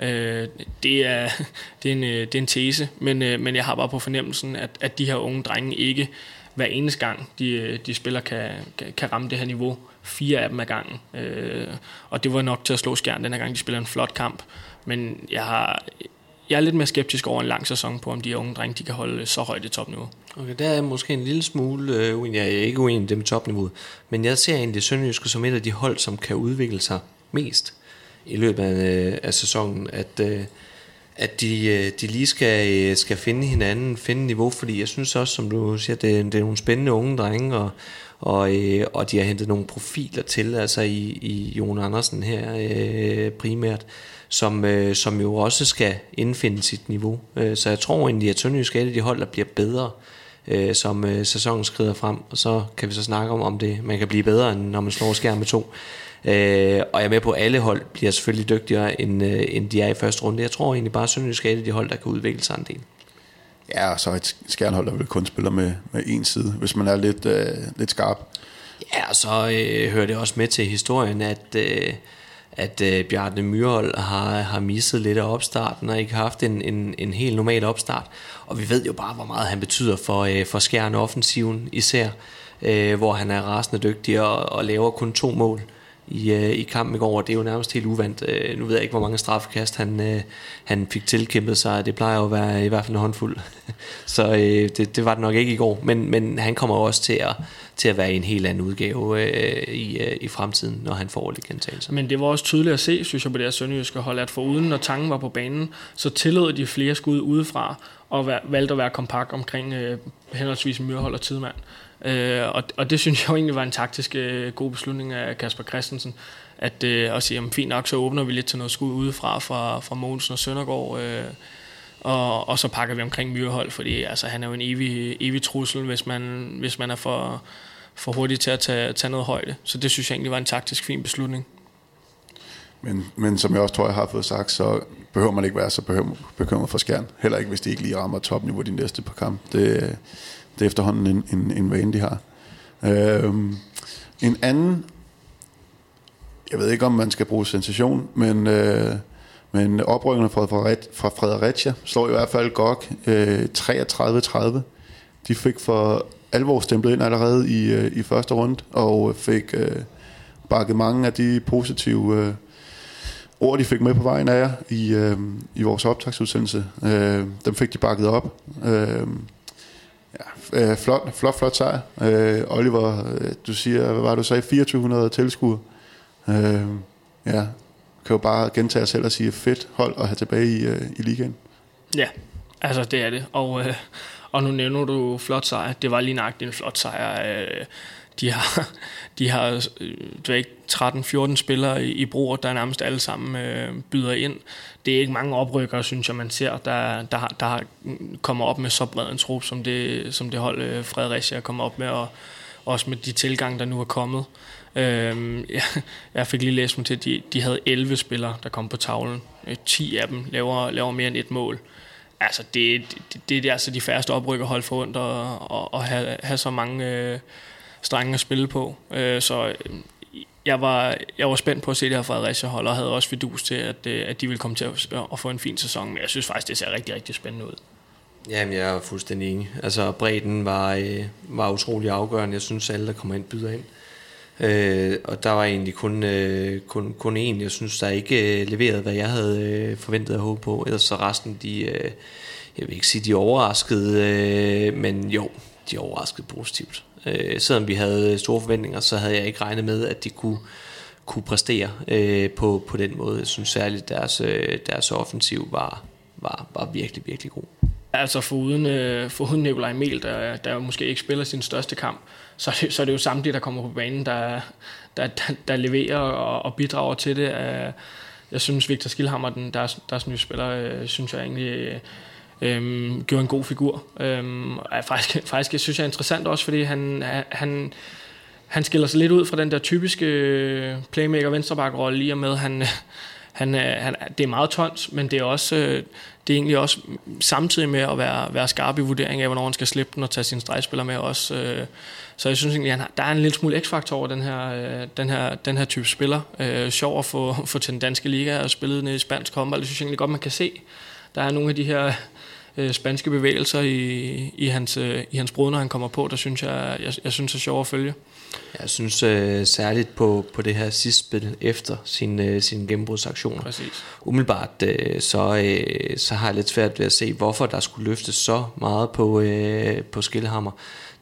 Øh, det, er, det, er en, øh, det er en tese, men, øh, men jeg har bare på fornemmelsen, at, at de her unge drenge ikke hver eneste gang, de, øh, de spiller kan, kan ramme det her niveau. Fire af dem ad gangen. Øh, og det var nok til at slå skjern den her gang, de spiller en flot kamp. Men jeg har, jeg er lidt mere skeptisk over en lang sæson på, om de unge drenge de kan holde så højt i topniveau. Okay, der er måske en lille smule øh, uenig. Jeg er ikke uenig med det med topniveauet, men jeg ser egentlig Sønderjyske som et af de hold, som kan udvikle sig mest i løbet af, øh, af sæsonen. At, øh, at de, øh, de lige skal, øh, skal finde hinanden, finde niveau, fordi jeg synes også, som du siger, det, det er nogle spændende unge drenge, og, og, øh, og de har hentet nogle profiler til, altså i, i Jon Andersen her øh, primært, som, øh, som jo også skal indfinde sit niveau. Øh, så jeg tror egentlig, at Sønderjysk er de hold, der bliver bedre, øh, som øh, sæsonen skrider frem, og så kan vi så snakke om, om det man kan blive bedre, end når man slår skærm med to. Øh, og jeg er med på, at alle hold bliver selvfølgelig dygtigere, end, øh, end de er i første runde. Jeg tror egentlig bare, at Sønderjysk er de hold, der kan udvikle sig en del. Ja, og så et skærnhold, der vil kun spille med, med en side, hvis man er lidt, øh, lidt skarp. Ja, og så øh, hører det også med til historien, at, øh, at øh, Bjarne Myrhold har, har misset lidt af opstarten, og ikke haft en, en, en helt normal opstart. Og vi ved jo bare, hvor meget han betyder for, øh, for skærn offensiven især, øh, hvor han er rasende dygtig og, og laver kun to mål i, øh, i kampen i går, det er jo nærmest helt uvandt. Øh, nu ved jeg ikke, hvor mange straffekast han, øh, han fik tilkæmpet sig, det plejer jo at være i hvert fald en håndfuld. Så øh, det, det var det nok ikke i går, men, men han kommer også til at, til at være i en helt anden udgave øh, i, øh, i fremtiden, når han får lidt gentagelser. Men det var også tydeligt at se, synes jeg, på det her sønderjyske hold, at for uden når tangen var på banen, så tillod de flere skud udefra, og valgte at være kompakt omkring øh, henholdsvis Myrhold og Tidemand. Øh, og, og det synes jeg jo egentlig var en taktisk øh, god beslutning af Kasper Christensen, at øh, at sige, jamen, fint nok, så åbner vi lidt til noget skud udefra fra, fra Mogensen og Søndergaard, øh, og, og så pakker vi omkring Myrehold, fordi altså, han er jo en evig, evig trussel, hvis man, hvis man er for, for hurtig til at tage, tage noget højde. Så det synes jeg egentlig var en taktisk fin beslutning. Men, men som jeg også tror, jeg har fået sagt, så behøver man ikke være så bekymret for skærn. Heller ikke, hvis de ikke lige rammer topniveau de næste par kampe. Det, det er efterhånden en, en, en vane, de har. Øhm, en anden, jeg ved ikke, om man skal bruge sensation, men, øh, men oprykkerne fra, fra Fredericia slår i hvert fald godt øh, 33-30. De fik for alvor stemplet ind allerede i, øh, i første runde, og fik øh, bakket mange af de positive øh, ord, de fik med på vejen af jer i, øh, i vores optagsudsendelse. Øh, dem fik de bakket op. Øh, Ja, øh, flot, flot, flot sejr. Øh, Oliver, øh, du siger, hvad var du sagde, 2400 tilskuere. Øh, ja, kan jo bare gentage os selv og sige, fedt hold at have tilbage i, øh, i ligaen. Ja, altså det er det. Og, øh, og nu nævner du flot sejr. Det var lige nøjagtigt en flot sejr. Øh, de har, de har øh, du ikke 13-14 spillere i, i brug, der nærmest alle sammen øh, byder ind. Det er ikke mange oprykkere, synes jeg, man ser, der, der, der mm, kommer op med så bred en trup, som det, som det hold øh, Fredericia kommer op med, og også med de tilgang, der nu er kommet. Øh, jeg, jeg fik lige læst mig til, at de, de havde 11 spillere, der kom på tavlen. Øh, 10 af dem laver, laver mere end et mål. Altså, det, det, det er altså de færreste oprykkerhold forundt at, at, at have, have så mange... Øh, strenge at spille på. Øh, så øh, jeg var, jeg var spændt på at se det her Fredericia-hold, og havde også fidus til, at, øh, at de ville komme til at, at få en fin sæson. Men jeg synes faktisk, det ser rigtig, rigtig spændende ud. Jamen, jeg er fuldstændig enig. Altså, bredden var, øh, var utrolig afgørende. Jeg synes, alle, der kommer ind, byder ind. Øh, og der var egentlig kun, øh, kun, kun én, jeg synes, der ikke øh, leverede, hvad jeg havde øh, forventet at håbe på. Ellers så resten, de, øh, jeg vil ikke sige, de overraskede, øh, men jo, de overraskede positivt. Øh, selvom vi havde store forventninger, så havde jeg ikke regnet med, at de kunne, kunne præstere øh, på, på den måde. Jeg synes særligt, deres, øh, deres offensiv var, var, var virkelig, virkelig god. Altså for uden, øh, for uden Nikolaj Emil, der, der måske ikke spiller sin største kamp, så er det, så er det jo samtlige, der kommer på banen, der, der, der, der leverer og, og bidrager til det. Øh, jeg synes, Victor Skilhammer, den, deres, deres nye spiller, øh, synes jeg egentlig øhm, gjorde en god figur. Øhm, og faktisk, faktisk jeg synes jeg er interessant også, fordi han, han, han skiller sig lidt ud fra den der typiske øh, playmaker venstreback rolle i og med, han, han, han, det er meget tons, men det er også øh, det er egentlig også samtidig med at være, være skarp i vurdering af, hvornår han skal slippe den og tage sine stregspiller med også. Øh, så jeg synes egentlig, at der er en lille smule x-faktor over den her, øh, den her, den her type spiller. Sjov at få, få til den danske liga og spillet ned i spansk håndbold. Det synes jeg egentlig godt, man kan se. Der er nogle af de her øh, spanske bevægelser i, i, hans, øh, i hans brud, når han kommer på, der synes jeg, jeg, jeg synes er sjovt at følge. Jeg synes øh, særligt på, på det her sidste spil efter sin, øh, sine gennembrudsaktioner. Præcis. Umiddelbart øh, så, øh, så har jeg lidt svært ved at se, hvorfor der skulle løftes så meget på, øh, på Skillehammer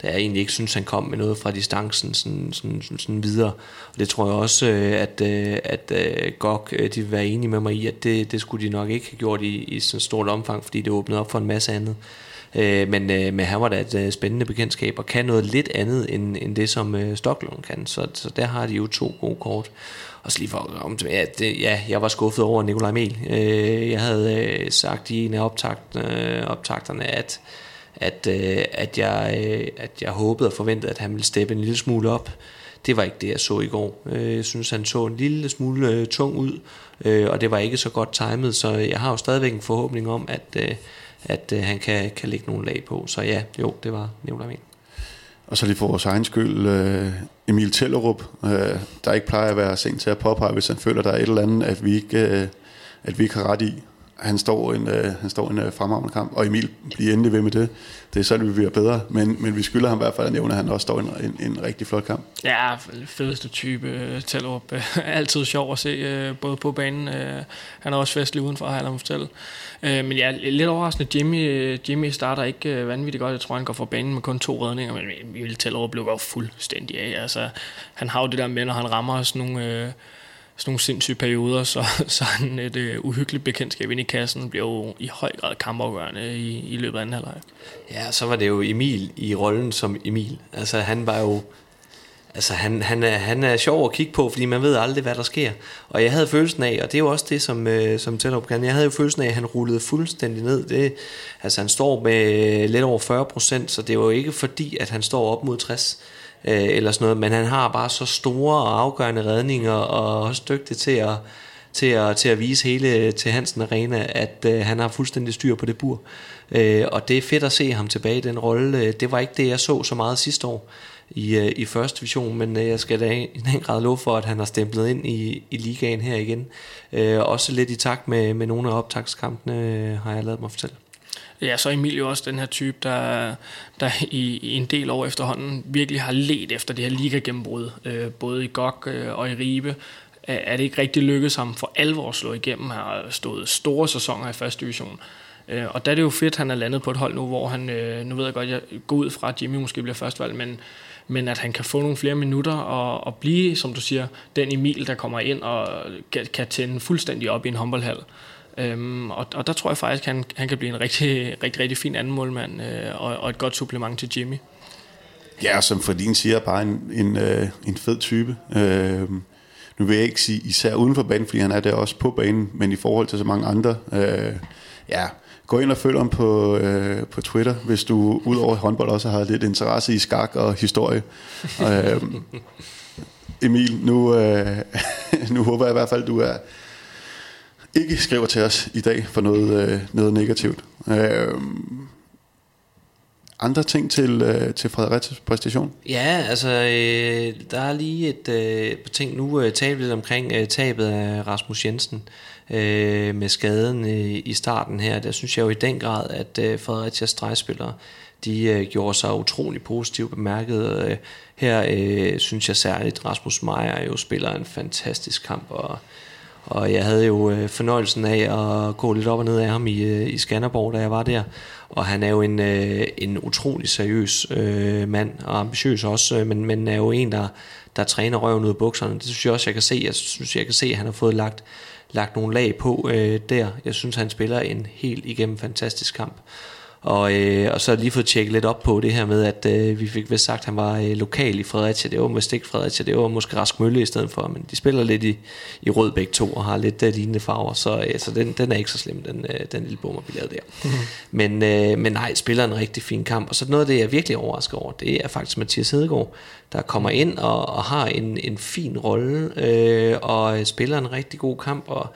da jeg egentlig ikke synes, han kom med noget fra distancen sådan, sådan, sådan, sådan videre. Og det tror jeg også, øh, at, øh, at, øh, at GOG de vil være enige med mig i, at det, det skulle de nok ikke have gjort i, i sådan stort omfang, fordi det åbnede op for en masse andet. Øh, men, øh, men han var da et øh, spændende bekendtskab, og kan noget lidt andet, end, end det som øh, Stocklund kan. Så, så der har de jo to gode kort. Og så lige for om ja, det, ja, jeg var skuffet over Nikolaj Mel. Øh, jeg havde øh, sagt i en af optakt, øh, optakterne, at, at, øh, at, jeg, øh, at jeg håbede og forventede, at han ville steppe en lille smule op. Det var ikke det, jeg så i går. Øh, jeg synes, han så en lille smule øh, tung ud, øh, og det var ikke så godt timet, så jeg har jo stadigvæk en forhåbning om, at, øh, at øh, han kan, kan lægge nogle lag på. Så ja, jo, det var Nicolai Vind. Og så lige for vores egen skyld, øh, Emil Tellerup, øh, der ikke plejer at være sent til at påpege, hvis han føler, der er et eller andet, at vi ikke, øh, at vi ikke har ret i han står en, øh, han står en øh, fremragende kamp, og Emil bliver endelig ved med det. Det er sådan, vi bliver bedre, men, men vi skylder ham i hvert fald at nævne, at han også står en, en, en rigtig flot kamp. Ja, fedeste type, øh, Altid sjov at se, øh, både på banen. Øh, han er også festlig udenfor, har jeg fortælle. Øh, men ja, lidt overraskende, Jimmy, øh, Jimmy starter ikke øh, vanvittigt godt. Jeg tror, han går fra banen med kun to redninger, men Emil Tallerup blev jo fuldstændig af. Altså, han har jo det der med, når han rammer sådan nogle... Øh, sådan nogle sindssyge perioder, så, så han et uh, uhyggeligt bekendtskab ind i kassen bliver jo i høj grad kampafgørende i, i løbet af anden halvleg. Ja, så var det jo Emil i rollen som Emil. Altså han var jo Altså han, han, er, han er sjov at kigge på, fordi man ved aldrig, hvad der sker. Og jeg havde følelsen af, og det er jo også det, som, øh, som Tellerup kan, jeg havde jo følelsen af, at han rullede fuldstændig ned. Det, altså han står med øh, lidt over 40 procent, så det var jo ikke fordi, at han står op mod 60 øh, eller sådan noget, men han har bare så store og afgørende redninger, og også dygtig til at, til at, til at vise hele til Hansen Arena, at øh, han har fuldstændig styr på det bur. Øh, og det er fedt at se ham tilbage i den rolle. Øh, det var ikke det, jeg så så meget sidste år i, øh, i første division, men øh, jeg skal da i den grad love for, at han har stemplet ind i, i ligaen her igen. Øh, også lidt i takt med, med nogle af optagskampene, øh, har jeg lavet mig fortælle. Ja, så er Emil jo også den her type, der, der i, i en del år efterhånden virkelig har let efter det her liga-gennembrud, øh, både i GOG øh, og i Ribe. Er det ikke rigtig lykkedes ham for alvor at slå igennem? Han har stået store sæsoner i første division. Øh, og der er det jo fedt, at han er landet på et hold nu, hvor han, øh, nu ved jeg godt, jeg går ud fra, at Jimmy måske bliver førstvalg, men, men at han kan få nogle flere minutter og, og blive, som du siger, den Emil, der kommer ind og kan, kan tænde fuldstændig op i en håndboldhal. Øhm, og, og der tror jeg faktisk, at han, han kan blive en rigtig, rigtig, rigtig fin anden målmand øh, og, og et godt supplement til Jimmy. Ja, som for din siger, bare en, en, øh, en fed type. Øh, nu vil jeg ikke sige især uden for banen, fordi han er der også på banen, men i forhold til så mange andre, øh, ja, gå ind og følg ham på, øh, på Twitter, hvis du udover håndbold også har lidt interesse i skak og historie. øh, Emil, nu, øh, nu håber jeg i hvert fald, du er ikke skriver til os i dag for noget, øh, noget negativt. Øh, andre ting til, øh, til Frederiks præstation? Ja, altså øh, der er lige et øh, ting. Nu øh, talte vi lidt omkring øh, tabet af Rasmus Jensen øh, med skaden øh, i starten her. Der synes jeg jo i den grad, at øh, Fredericia stregspillere de øh, gjorde sig utrolig positivt bemærket. Øh, her øh, synes jeg særligt, Rasmus Meier jo spiller en fantastisk kamp, og og jeg havde jo øh, fornøjelsen af at gå lidt op og ned af ham i, øh, i Skanderborg, da jeg var der. Og han er jo en, øh, en utrolig seriøs øh, mand, og ambitiøs også, øh, men, men er jo en, der, der træner røven ud af bukserne. Det synes jeg også, jeg kan se. Jeg synes, jeg kan se, at han har fået lagt, lagt nogle lag på øh, der. Jeg synes, han spiller en helt igennem fantastisk kamp. Og, øh, og så lige fået tjekket lidt op på det her med, at øh, vi fik vist sagt, at han var øh, lokal i Fredericia. Det var måske ikke Fredericia, det var måske Rask Mølle i stedet for. Men de spiller lidt i, i rød begge to og har lidt uh, lignende farver. Så, øh, så den, den er ikke så slem, den, øh, den lille bomber, vi lavede der. Mm-hmm. Men, øh, men nej, spiller en rigtig fin kamp. Og så noget af det, jeg er virkelig overrasket over, det er faktisk Mathias Hedegaard, der kommer ind og, og har en, en fin rolle øh, og spiller en rigtig god kamp. Og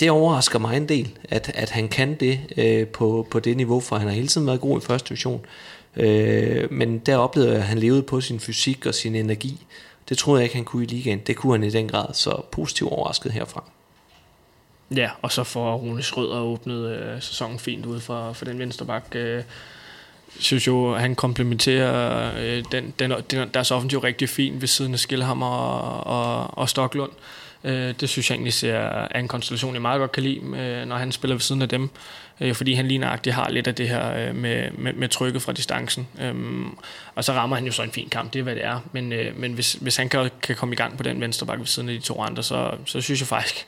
det overrasker mig en del, at, at han kan det øh, på, på det niveau, for han har hele tiden været god i første division. Øh, men der oplevede jeg, at han levede på sin fysik og sin energi. Det troede jeg ikke, han kunne i ligaen. Det kunne han i den grad, så positivt overrasket herfra. Ja, og så får Rune Schrøder åbnet øh, sæsonen fint ud for, for den venstre bak. Øh, synes jo, han komplementerer øh, den, den, den, deres offensiv rigtig fint ved siden af Skilhammer og, og, og Stoklund. Øh, det synes jeg egentlig ser, er en konstellation, jeg meget godt kan lide, øh, når han spiller ved siden af dem. Øh, fordi han lige nøjagtigt har lidt af det her øh, med, med, med trykket fra distancen. Øh, og så rammer han jo så en fin kamp, det er hvad det er. Men, øh, men hvis, hvis han kan, kan komme i gang på den venstre bak ved siden af de to andre, så, så synes jeg faktisk,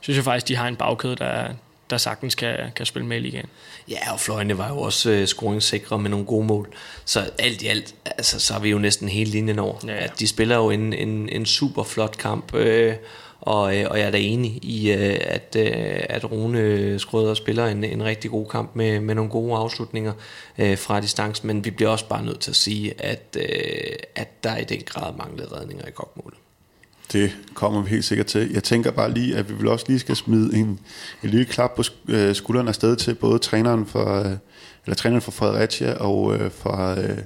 synes jeg faktisk, de har en bagkæde, der, der sagtens kan, kan spille med i ligaen. Ja, og fløjene var jo også øh, scoringssikre med nogle gode mål. Så alt i alt, altså, så er vi jo næsten hele linjen over. Ja, ja. At de spiller jo en, en, en super flot kamp, øh, og, øh, og jeg er da enig i, øh, at, øh, at Rune Skrøder spiller en, en rigtig god kamp med, med nogle gode afslutninger øh, fra distancen, men vi bliver også bare nødt til at sige, at, øh, at der i den grad manglede redninger i kokmålet. Det kommer vi helt sikkert til. Jeg tænker bare lige, at vi vil også lige skal smide en, en lille klap på øh, skulderen afsted til både træneren for, øh, eller træneren for Fredericia og øh, for, øh,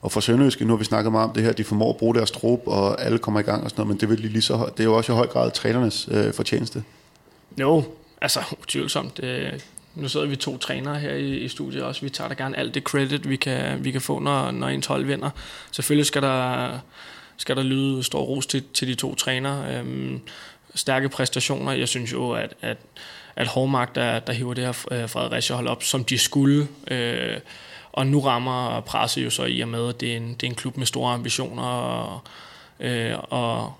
og for Sønderjyske. Nu har vi snakket meget om det her, de formår at bruge deres trup, og alle kommer i gang og sådan noget, men det, vil lige så, det er jo også i høj grad trænernes øh, fortjeneste. Jo, altså utvivlsomt. Øh, nu sidder vi to trænere her i, i studiet også. Vi tager da gerne alt det credit, vi kan, vi kan få, når, når ens hold vinder. Selvfølgelig skal der skal der lyde stor ros til, til de to trænere. Øhm, stærke præstationer. Jeg synes jo, at, at, at Hårmark, der, der hiver det her øh, Fredericia hold op, som de skulle, øh, og nu rammer presset jo så i og med, at det er en, det er en klub med store ambitioner, og, øh, og,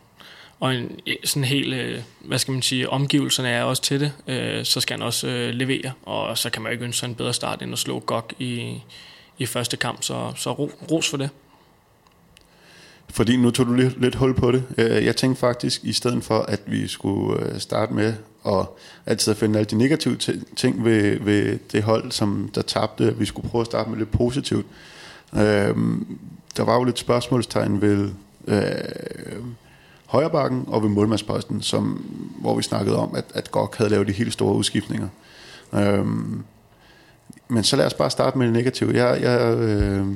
og en sådan helt, øh, hvad skal man sige, omgivelserne er også til det, øh, så skal han også øh, levere, og så kan man jo ikke ønske sig en bedre start end at slå GOG i, i første kamp, så, så ros for det. Fordi nu tog du lidt, lidt hul på det. Øh, jeg tænkte faktisk, i stedet for, at vi skulle øh, starte med at altid finde alle de negative ting ved, ved det hold, som der tabte, vi skulle prøve at starte med lidt positivt. Øhm, der var jo lidt spørgsmålstegn ved øh, højrebakken og ved målmandsposten, som, hvor vi snakkede om, at, at Gok havde lavet de helt store udskiftninger. Øhm, men så lad os bare starte med det negative. Jeg, jeg, øh,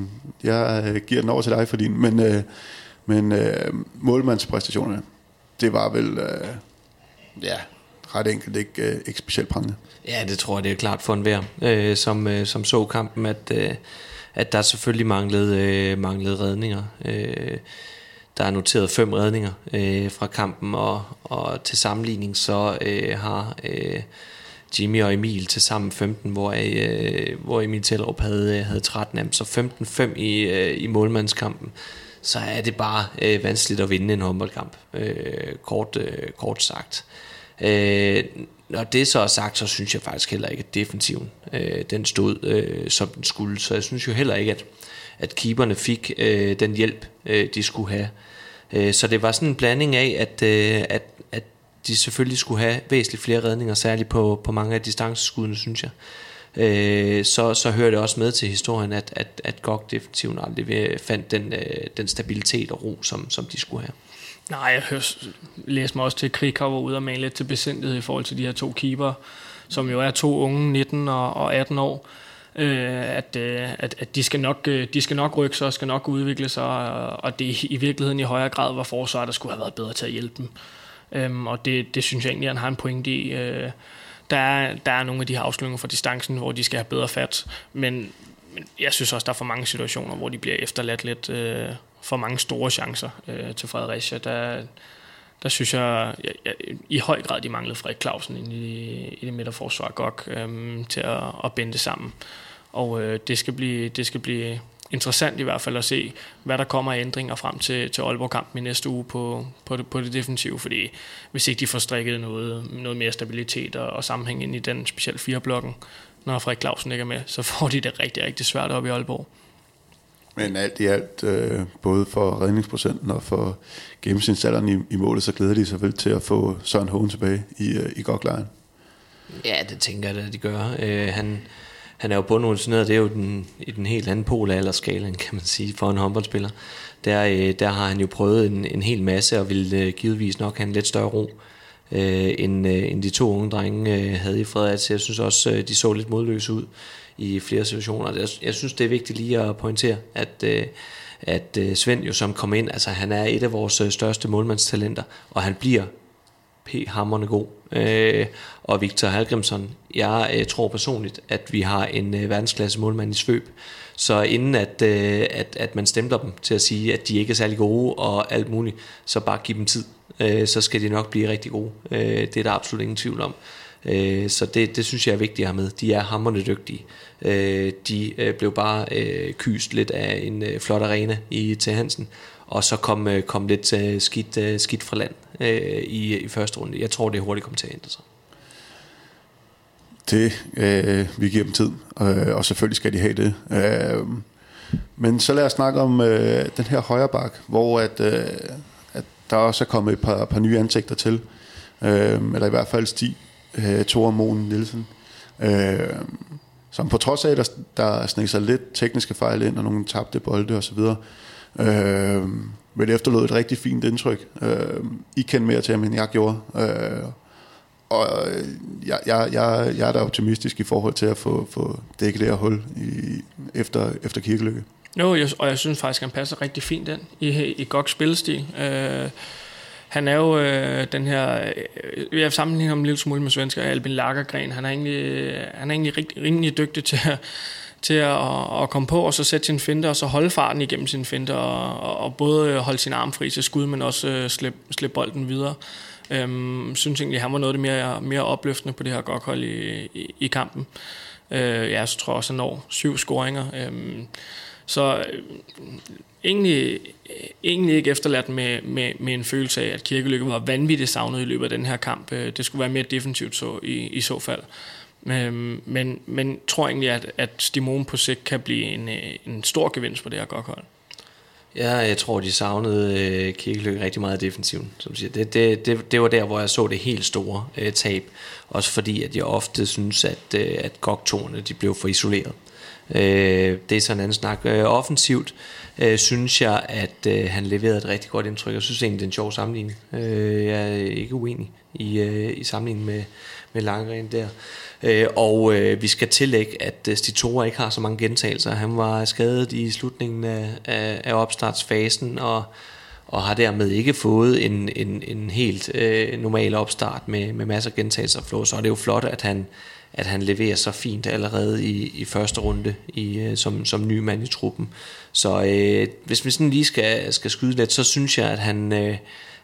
jeg giver den over til dig for din, men øh, men øh, målmandspræstationerne, det var vel, øh, ja, ret enkelt ikke, øh, ikke specielt prangende. Ja, det tror jeg, det er klart for enhver, øh, som, øh, som så kampen, at, øh, at der selvfølgelig manglede, øh, manglede redninger. Øh, der er noteret fem redninger øh, fra kampen, og, og til sammenligning så øh, har øh, Jimmy og Emil til sammen 15, hvor, øh, hvor Emil Tellerup havde, øh, havde 13 så 15-5 i, øh, i målmandskampen så er det bare øh, vanskeligt at vinde en håndboldkamp, øh, kort, øh, kort sagt. Øh, når det så er sagt, så synes jeg faktisk heller ikke, at defensiven øh, den stod øh, som den skulle. Så jeg synes jo heller ikke, at, at keeperne fik øh, den hjælp, øh, de skulle have. Øh, så det var sådan en blanding af, at, øh, at, at de selvfølgelig skulle have væsentligt flere redninger, særligt på, på mange af distanceskuddene, synes jeg øh, så, så hører det også med til historien, at, at, at GOG definitivt aldrig fandt den, øh, den stabilitet og ro, som, som de skulle have. Nej, jeg hører, læste mig også til, at Krikau var ude og male lidt til besindighed i forhold til de her to keeper, som jo er to unge, 19 og, og 18 år. Øh, at, øh, at, at de, skal nok, øh, de skal nok rykke sig og skal nok udvikle sig, og det i virkeligheden i højere grad var forsvaret, der skulle have været bedre til at hjælpe dem. Øhm, og det, det synes jeg egentlig, at han har en pointe i. Øh, der er, der er nogle af de her afsløringer fra distancen, hvor de skal have bedre fat, men, men jeg synes også, der er for mange situationer, hvor de bliver efterladt lidt øh, for mange store chancer øh, til Fredericia. Der, der synes jeg, jeg, jeg i høj grad, de manglede Frederik Clausen ind i, i det midterforsvar godt øh, til at, at binde sammen. Og øh, det, skal blive, det skal blive interessant i hvert fald at se, hvad der kommer af ændringer frem til, til Aalborg-kampen i næste uge på, på, det, på det defensive, fordi hvis ikke de får strikket noget, noget mere stabilitet og, og sammenhæng ind i den specielt fire blokken, når Frederik Clausen ikke er med, så får de det rigtig, rigtig svært op i Aalborg. Men alt i alt, øh, både for redningsprocenten og for gennemsnitsalderen i, i målet, så glæder de sig vel til at få Søren Hågen tilbage i, øh, i goklejren. Ja, det tænker jeg, at de gør. Øh, han, han er jo bundeunitioneret, det er jo den, i den helt anden pol af aldersskalaen, kan man sige, for en håndboldspiller. Der, øh, der har han jo prøvet en, en hel masse, og ville øh, givetvis nok have en lidt større ro, øh, end, øh, end de to unge drenge øh, havde i Fredericia. Jeg synes også, øh, de så lidt modløse ud i flere situationer. Jeg, jeg synes, det er vigtigt lige at pointere, at, øh, at øh, Svend jo som kom ind, altså han er et af vores øh, største målmandstalenter, og han bliver P. Hammerne god. Øh, og Victor Halgrimsson, jeg øh, tror personligt, at vi har en øh, verdensklasse målmand i svøb. Så inden at, øh, at, at man stemmer dem til at sige, at de ikke er særlig gode og alt muligt, så bare give dem tid. Øh, så skal de nok blive rigtig gode. Øh, det er der absolut ingen tvivl om. Øh, så det, det synes jeg er vigtigt at have med. De er hammerne dygtige. Øh, de øh, blev bare øh, kyst lidt af en øh, flot arena i til Hansen, og så kom, øh, kom lidt øh, skidt, øh, skidt fra land øh, i, i første runde. Jeg tror, det hurtigt kommer til at ændre sig. Det, øh, vi giver dem tid, øh, og selvfølgelig skal de have det. Øh, men så lad os snakke om øh, den her højre bak, hvor at, øh, at der også er kommet et par, par nye ansigter til. Øh, eller i hvert fald Stig øh, Thor Moen Nielsen. Øh, som på trods af, at der, der sneg sig lidt tekniske fejl ind, og nogle tabte bolde osv., øh, men det efterlod et rigtig fint indtryk. Øh, I kendte mere til ham, end jeg gjorde. Øh, og øh, jeg, jeg, jeg, jeg er da optimistisk i forhold til at få, få dækket det her hul i, efter, efter kirkelykke. Jo, jeg, og jeg synes faktisk, han passer rigtig fint ind i, i godt spillestil. Øh, han er jo øh, den her, øh, jeg sammenligner ham en lille smule med svensker, Albin Lagergren. Han er egentlig, øh, han er egentlig rigtig, rimelig dygtig til at, til at, at komme på og så sætte sin finte og så holde farten igennem sin finte og, og både holde sin arm fri til skud, men også øh, slippe slip bolden videre. Øhm, synes egentlig, at han var noget af det mere, mere opløftende på det her godt i, i, i kampen. Øh, ja, så tror jeg også, han når syv scoringer. Øhm, så øh, egentlig, øh, egentlig ikke efterladt med, med, med en følelse af, at Kirkelykke var vanvittigt savnet i løbet af den her kamp. Øh, det skulle være mere defensivt så, i, i så fald. Øhm, men, men tror egentlig, at, at Stimone på sigt kan blive en, øh, en stor gevinst på det her godt hold. Ja, jeg tror, de savnede øh, Kirkeløkke rigtig meget defensivt. Som siger. Det, det, det, det var der, hvor jeg så det helt store øh, tab. Også fordi, at jeg ofte synes, at, øh, at goktorene de blev for isoleret. Øh, det er sådan en anden snak. Øh, offensivt øh, synes jeg, at øh, han leverede et rigtig godt indtryk. Jeg synes egentlig, det er en sjov sammenligning. Øh, jeg er ikke uenig i, øh, i sammenligning med, med Langren der. Øh, og øh, vi skal tillægge, at øh, Stitora ikke har så mange gentagelser. Han var skadet i slutningen af, af, af opstartsfasen, og, og har dermed ikke fået en, en, en helt øh, normal opstart med, med masser af gentagelser. Så er det jo flot, at han, at han leverer så fint allerede i, i første runde i, øh, som, som ny mand i truppen. Så øh, hvis vi sådan lige skal, skal skyde lidt, så synes jeg, at han, øh,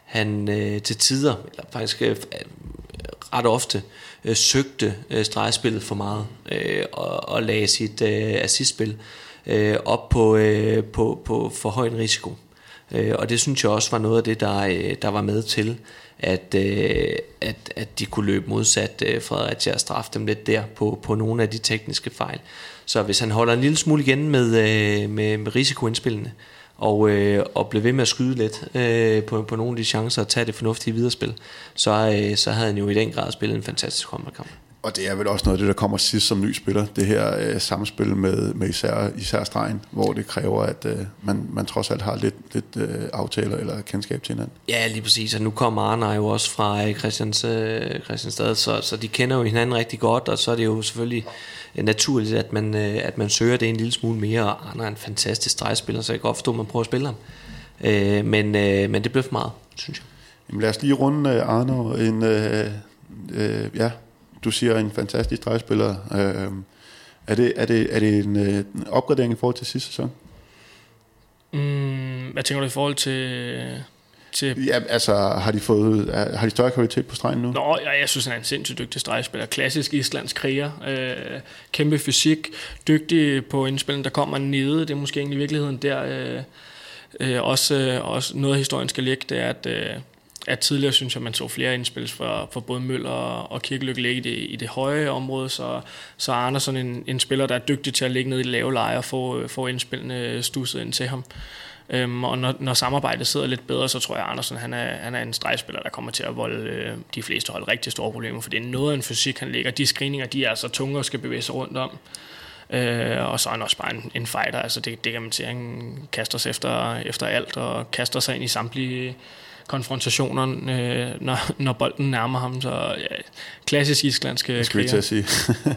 han øh, til tider, eller faktisk øh, ret ofte, øh, søgte øh, stregspillet for meget øh, og, og lagde sit øh, assistspil øh, op på, øh, på, på for høj en risiko. Øh, og det synes jeg også var noget af det, der, øh, der var med til, at, øh, at, at de kunne løbe modsat øh, Fredericia og straffe dem lidt der på, på nogle af de tekniske fejl. Så hvis han holder en lille smule igen med, øh, med, med risikoindspillene, og, øh, og blev ved med at skyde lidt øh, på, på nogle af de chancer og tage det fornuftige viderespil, så, øh, så havde han jo i den grad spillet en fantastisk håndboldkamp. Og det er vel også noget af det, der kommer sidst som ny spiller, det her øh, samspil med, med især, især stregen, hvor det kræver, at øh, man, man trods alt har lidt, lidt øh, aftaler eller kendskab til hinanden. Ja, lige præcis, og nu kommer Arne jo også fra øh, Christians, øh, Christianstad, så, så de kender jo hinanden rigtig godt, og så er det jo selvfølgelig naturligt, at man, øh, at man søger det en lille smule mere, og Arne er en fantastisk stregspiller, så jeg kan godt forstå, at man prøver at spille ham. Øh, men, øh, men det blev for meget, synes jeg. Jamen lad os lige runde øh, Arne. En, øh, øh, ja, du siger en fantastisk stregspiller. Øh, er, det, er, det, er det en, øh, opgradering i forhold til sidste sæson? Mm, hvad tænker du i forhold til... til ja, altså, har de, fået, har de større kvalitet på stregen nu? Nå, ja, jeg synes, han er en sindssygt dygtig stregspiller. Klassisk islandsk kriger. Øh, kæmpe fysik. Dygtig på indspillen, der kommer nede. Det er måske egentlig i virkeligheden der... Øh, øh, også, øh, også noget af historien skal ligge, det er, at... Øh, at tidligere synes jeg, man så flere indspil for, for både Møller og Kirkeløk ligge i det, i det høje område, så, så er Andersen en, en spiller, der er dygtig til at ligge ned i lave leje og få, få indspillene stusset ind til ham. Øhm, og når, når samarbejdet sidder lidt bedre, så tror jeg, at Andersen han er, han er en stregspiller, der kommer til at volde øh, de fleste hold rigtig store problemer, for det er noget af en fysik, han ligger. De screeninger, de er så tunge og skal bevæge sig rundt om. Øh, og så er han også bare en, en fighter, altså det, det kan man sige, han kaster sig efter, efter alt og kaster sig ind i samtlige konfrontationer, øh, når, når bolden nærmer ham. Så ja, klassisk islandske Skal vi til at sige.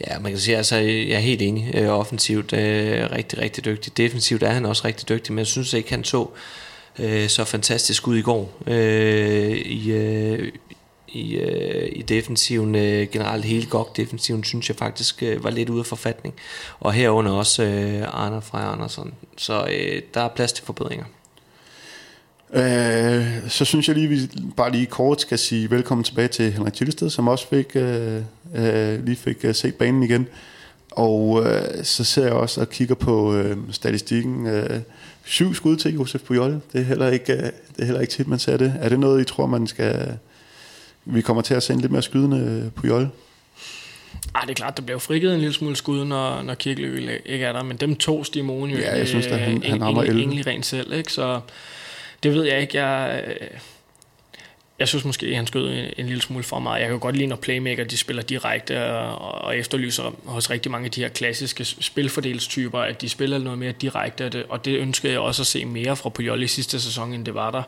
ja, man kan sige, altså, jeg er helt enig. Øh, offensivt er rigtig, rigtig dygtig. Defensivt er han også rigtig dygtig, men jeg synes ikke, han så øh, så fantastisk ud i går øh, i, øh, i, øh, i defensiven. Øh, generelt hele godt defensiven synes jeg faktisk øh, var lidt ude af forfatning. Og herunder også øh, Arne fra Andersen. Så øh, der er plads til forbedringer. Øh, så synes jeg lige, vi bare lige kort skal sige velkommen tilbage til Henrik Tillested, som også fik, øh, øh, lige fik øh, set banen igen. Og øh, så ser jeg også og kigger på øh, statistikken. Øh, syv skud til Josef Pujol. Det er, heller ikke, øh, det er heller ikke tit, man ser det. Er det noget, I tror, man skal... Vi kommer til at sende lidt mere skydende Pujol? Ej, det er klart, der bliver frigivet en lille smule skud, når, når Kirkelø ikke er der, men dem to Stimone jo ja, jeg synes, at han, han rammer egentlig rent selv, ikke? så det ved jeg ikke. Jeg, øh, jeg synes måske, at han skød en, en lille smule for meget. Jeg kan godt lide, når playmaker de spiller direkte og, og efterlyser hos rigtig mange af de her klassiske spilfordelstyper, at de spiller noget mere direkte, og det, og det ønsker jeg også at se mere fra Pujol i sidste sæson, end det var der.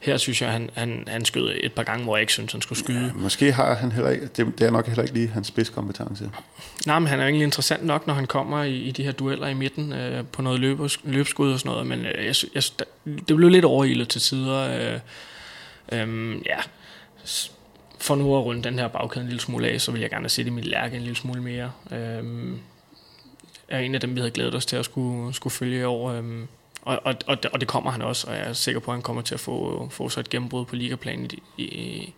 Her synes jeg, han, han, han skød et par gange, hvor jeg ikke synes, han skulle skyde. Ja, måske har han heller ikke, det, det er nok heller ikke lige hans spidskompetence. Nej, men han er egentlig interessant nok, når han kommer i, i de her dueller i midten øh, på noget løb, løbskud og sådan noget, men øh, jeg, jeg, det blev lidt overilet til tider. Øh, øh, ja, for nu at runde den her bagkæde en lille smule af, så vil jeg gerne se det mit lærke en lille smule mere. Øh, er en af dem, vi havde glædet os til at skulle, skulle følge over. Øh, og, og, og, det, og det kommer han også, og jeg er sikker på, at han kommer til at få, få så et gennembrud på ligaplan i, i,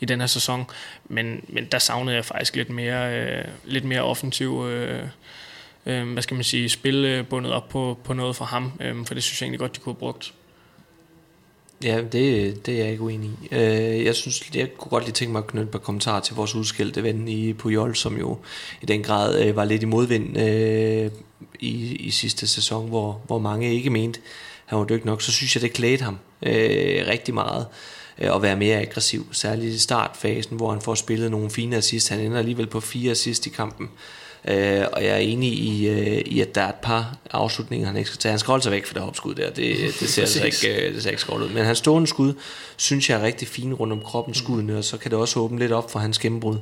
i den her sæson. Men, men der savnede jeg faktisk lidt mere, øh, lidt mere offensiv øh, øh, hvad skal man sige, spil øh, bundet op på, på noget for ham, øh, for det synes jeg egentlig godt, de kunne have brugt. Ja, det, det er jeg ikke uenig i. Øh, jeg synes, jeg kunne godt lige tænke mig at knytte et par kommentarer til vores udskældte ven i Pujol, som jo i den grad øh, var lidt i modvind øh, i, i sidste sæson, hvor, hvor mange ikke mente, han var dygtig nok. Så synes jeg, det klædte ham øh, rigtig meget øh, at være mere aggressiv, særligt i startfasen, hvor han får spillet nogle fine assist. Han ender alligevel på fire assist i kampen. Øh, og jeg er enig i, øh, i, at der er et par afslutninger, han ikke skal tage. Han skal holde sig væk fra det opskud der. Det, det ser altså ikke, øh, det ser ikke skåret ud. Men hans stående skud, synes jeg er rigtig fine rundt om kroppen skuddene, og så kan det også åbne lidt op for hans gennembrud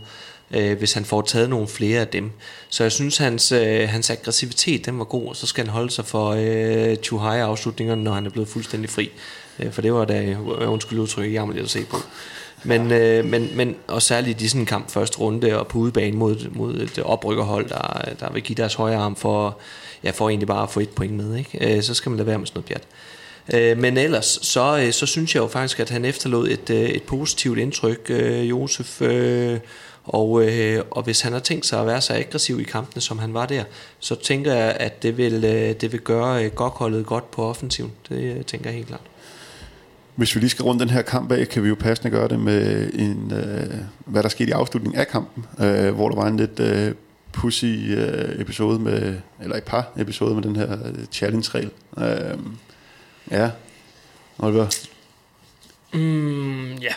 øh, hvis han får taget nogle flere af dem. Så jeg synes, hans, øh, hans aggressivitet den var god, og så skal han holde sig for øh, too high afslutningerne, når han er blevet fuldstændig fri. Øh, for det var da, øh, undskyld udtryk, jeg lige at se på. Men, øh, men, men og særligt i sådan en kamp første runde og på udebane mod, mod et oprykkerhold, der, der vil give deres højre arm for, ja, for egentlig bare at få et point med. Ikke? Øh, så skal man lade være med sådan noget pjat. Øh, men ellers, så, øh, så synes jeg jo faktisk, at han efterlod et, øh, et positivt indtryk, øh, Josef. Øh, og, øh, og hvis han har tænkt sig at være så aggressiv i kampene, som han var der, så tænker jeg, at det vil, øh, det vil gøre øh, godt godt på offensiven. Det øh, tænker jeg helt klart. Hvis vi lige skal runde den her kamp af, kan vi jo passende gøre det med, en, øh, hvad der skete i afslutningen af kampen, øh, hvor der var en lidt øh, pussy øh, episode med, eller et par episoder med den her øh, challenge-regel. Øh, ja, Oliver? Mm, ja,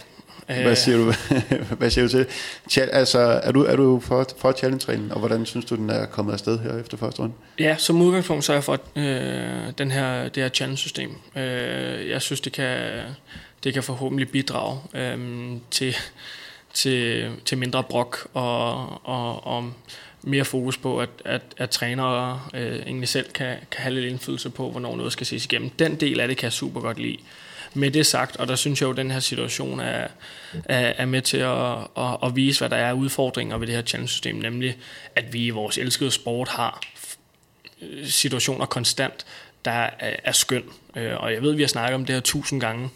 hvad siger du, hvad siger du til det? Altså, er du, er du for, for challenge-reglen, og hvordan synes du, den er kommet afsted her efter første runde? Ja, som udgangspunkt så er jeg for øh, den her, det her challenge-system. Øh, jeg synes, det kan, det kan forhåbentlig bidrage øh, til, til, til mindre brok og, og, og mere fokus på, at, at, at trænere øh, egentlig selv kan, kan have lidt indflydelse på, hvornår noget skal ses igennem. Den del af det kan jeg super godt lide. Med det sagt, og der synes jeg jo, at den her situation er, er, er med til at, at, at vise, hvad der er udfordringer ved det her challenge-system, nemlig at vi i vores elskede sport har øh, situationer konstant, der er, er skøn. Øh, og jeg ved, at vi har snakket om det her tusind gange,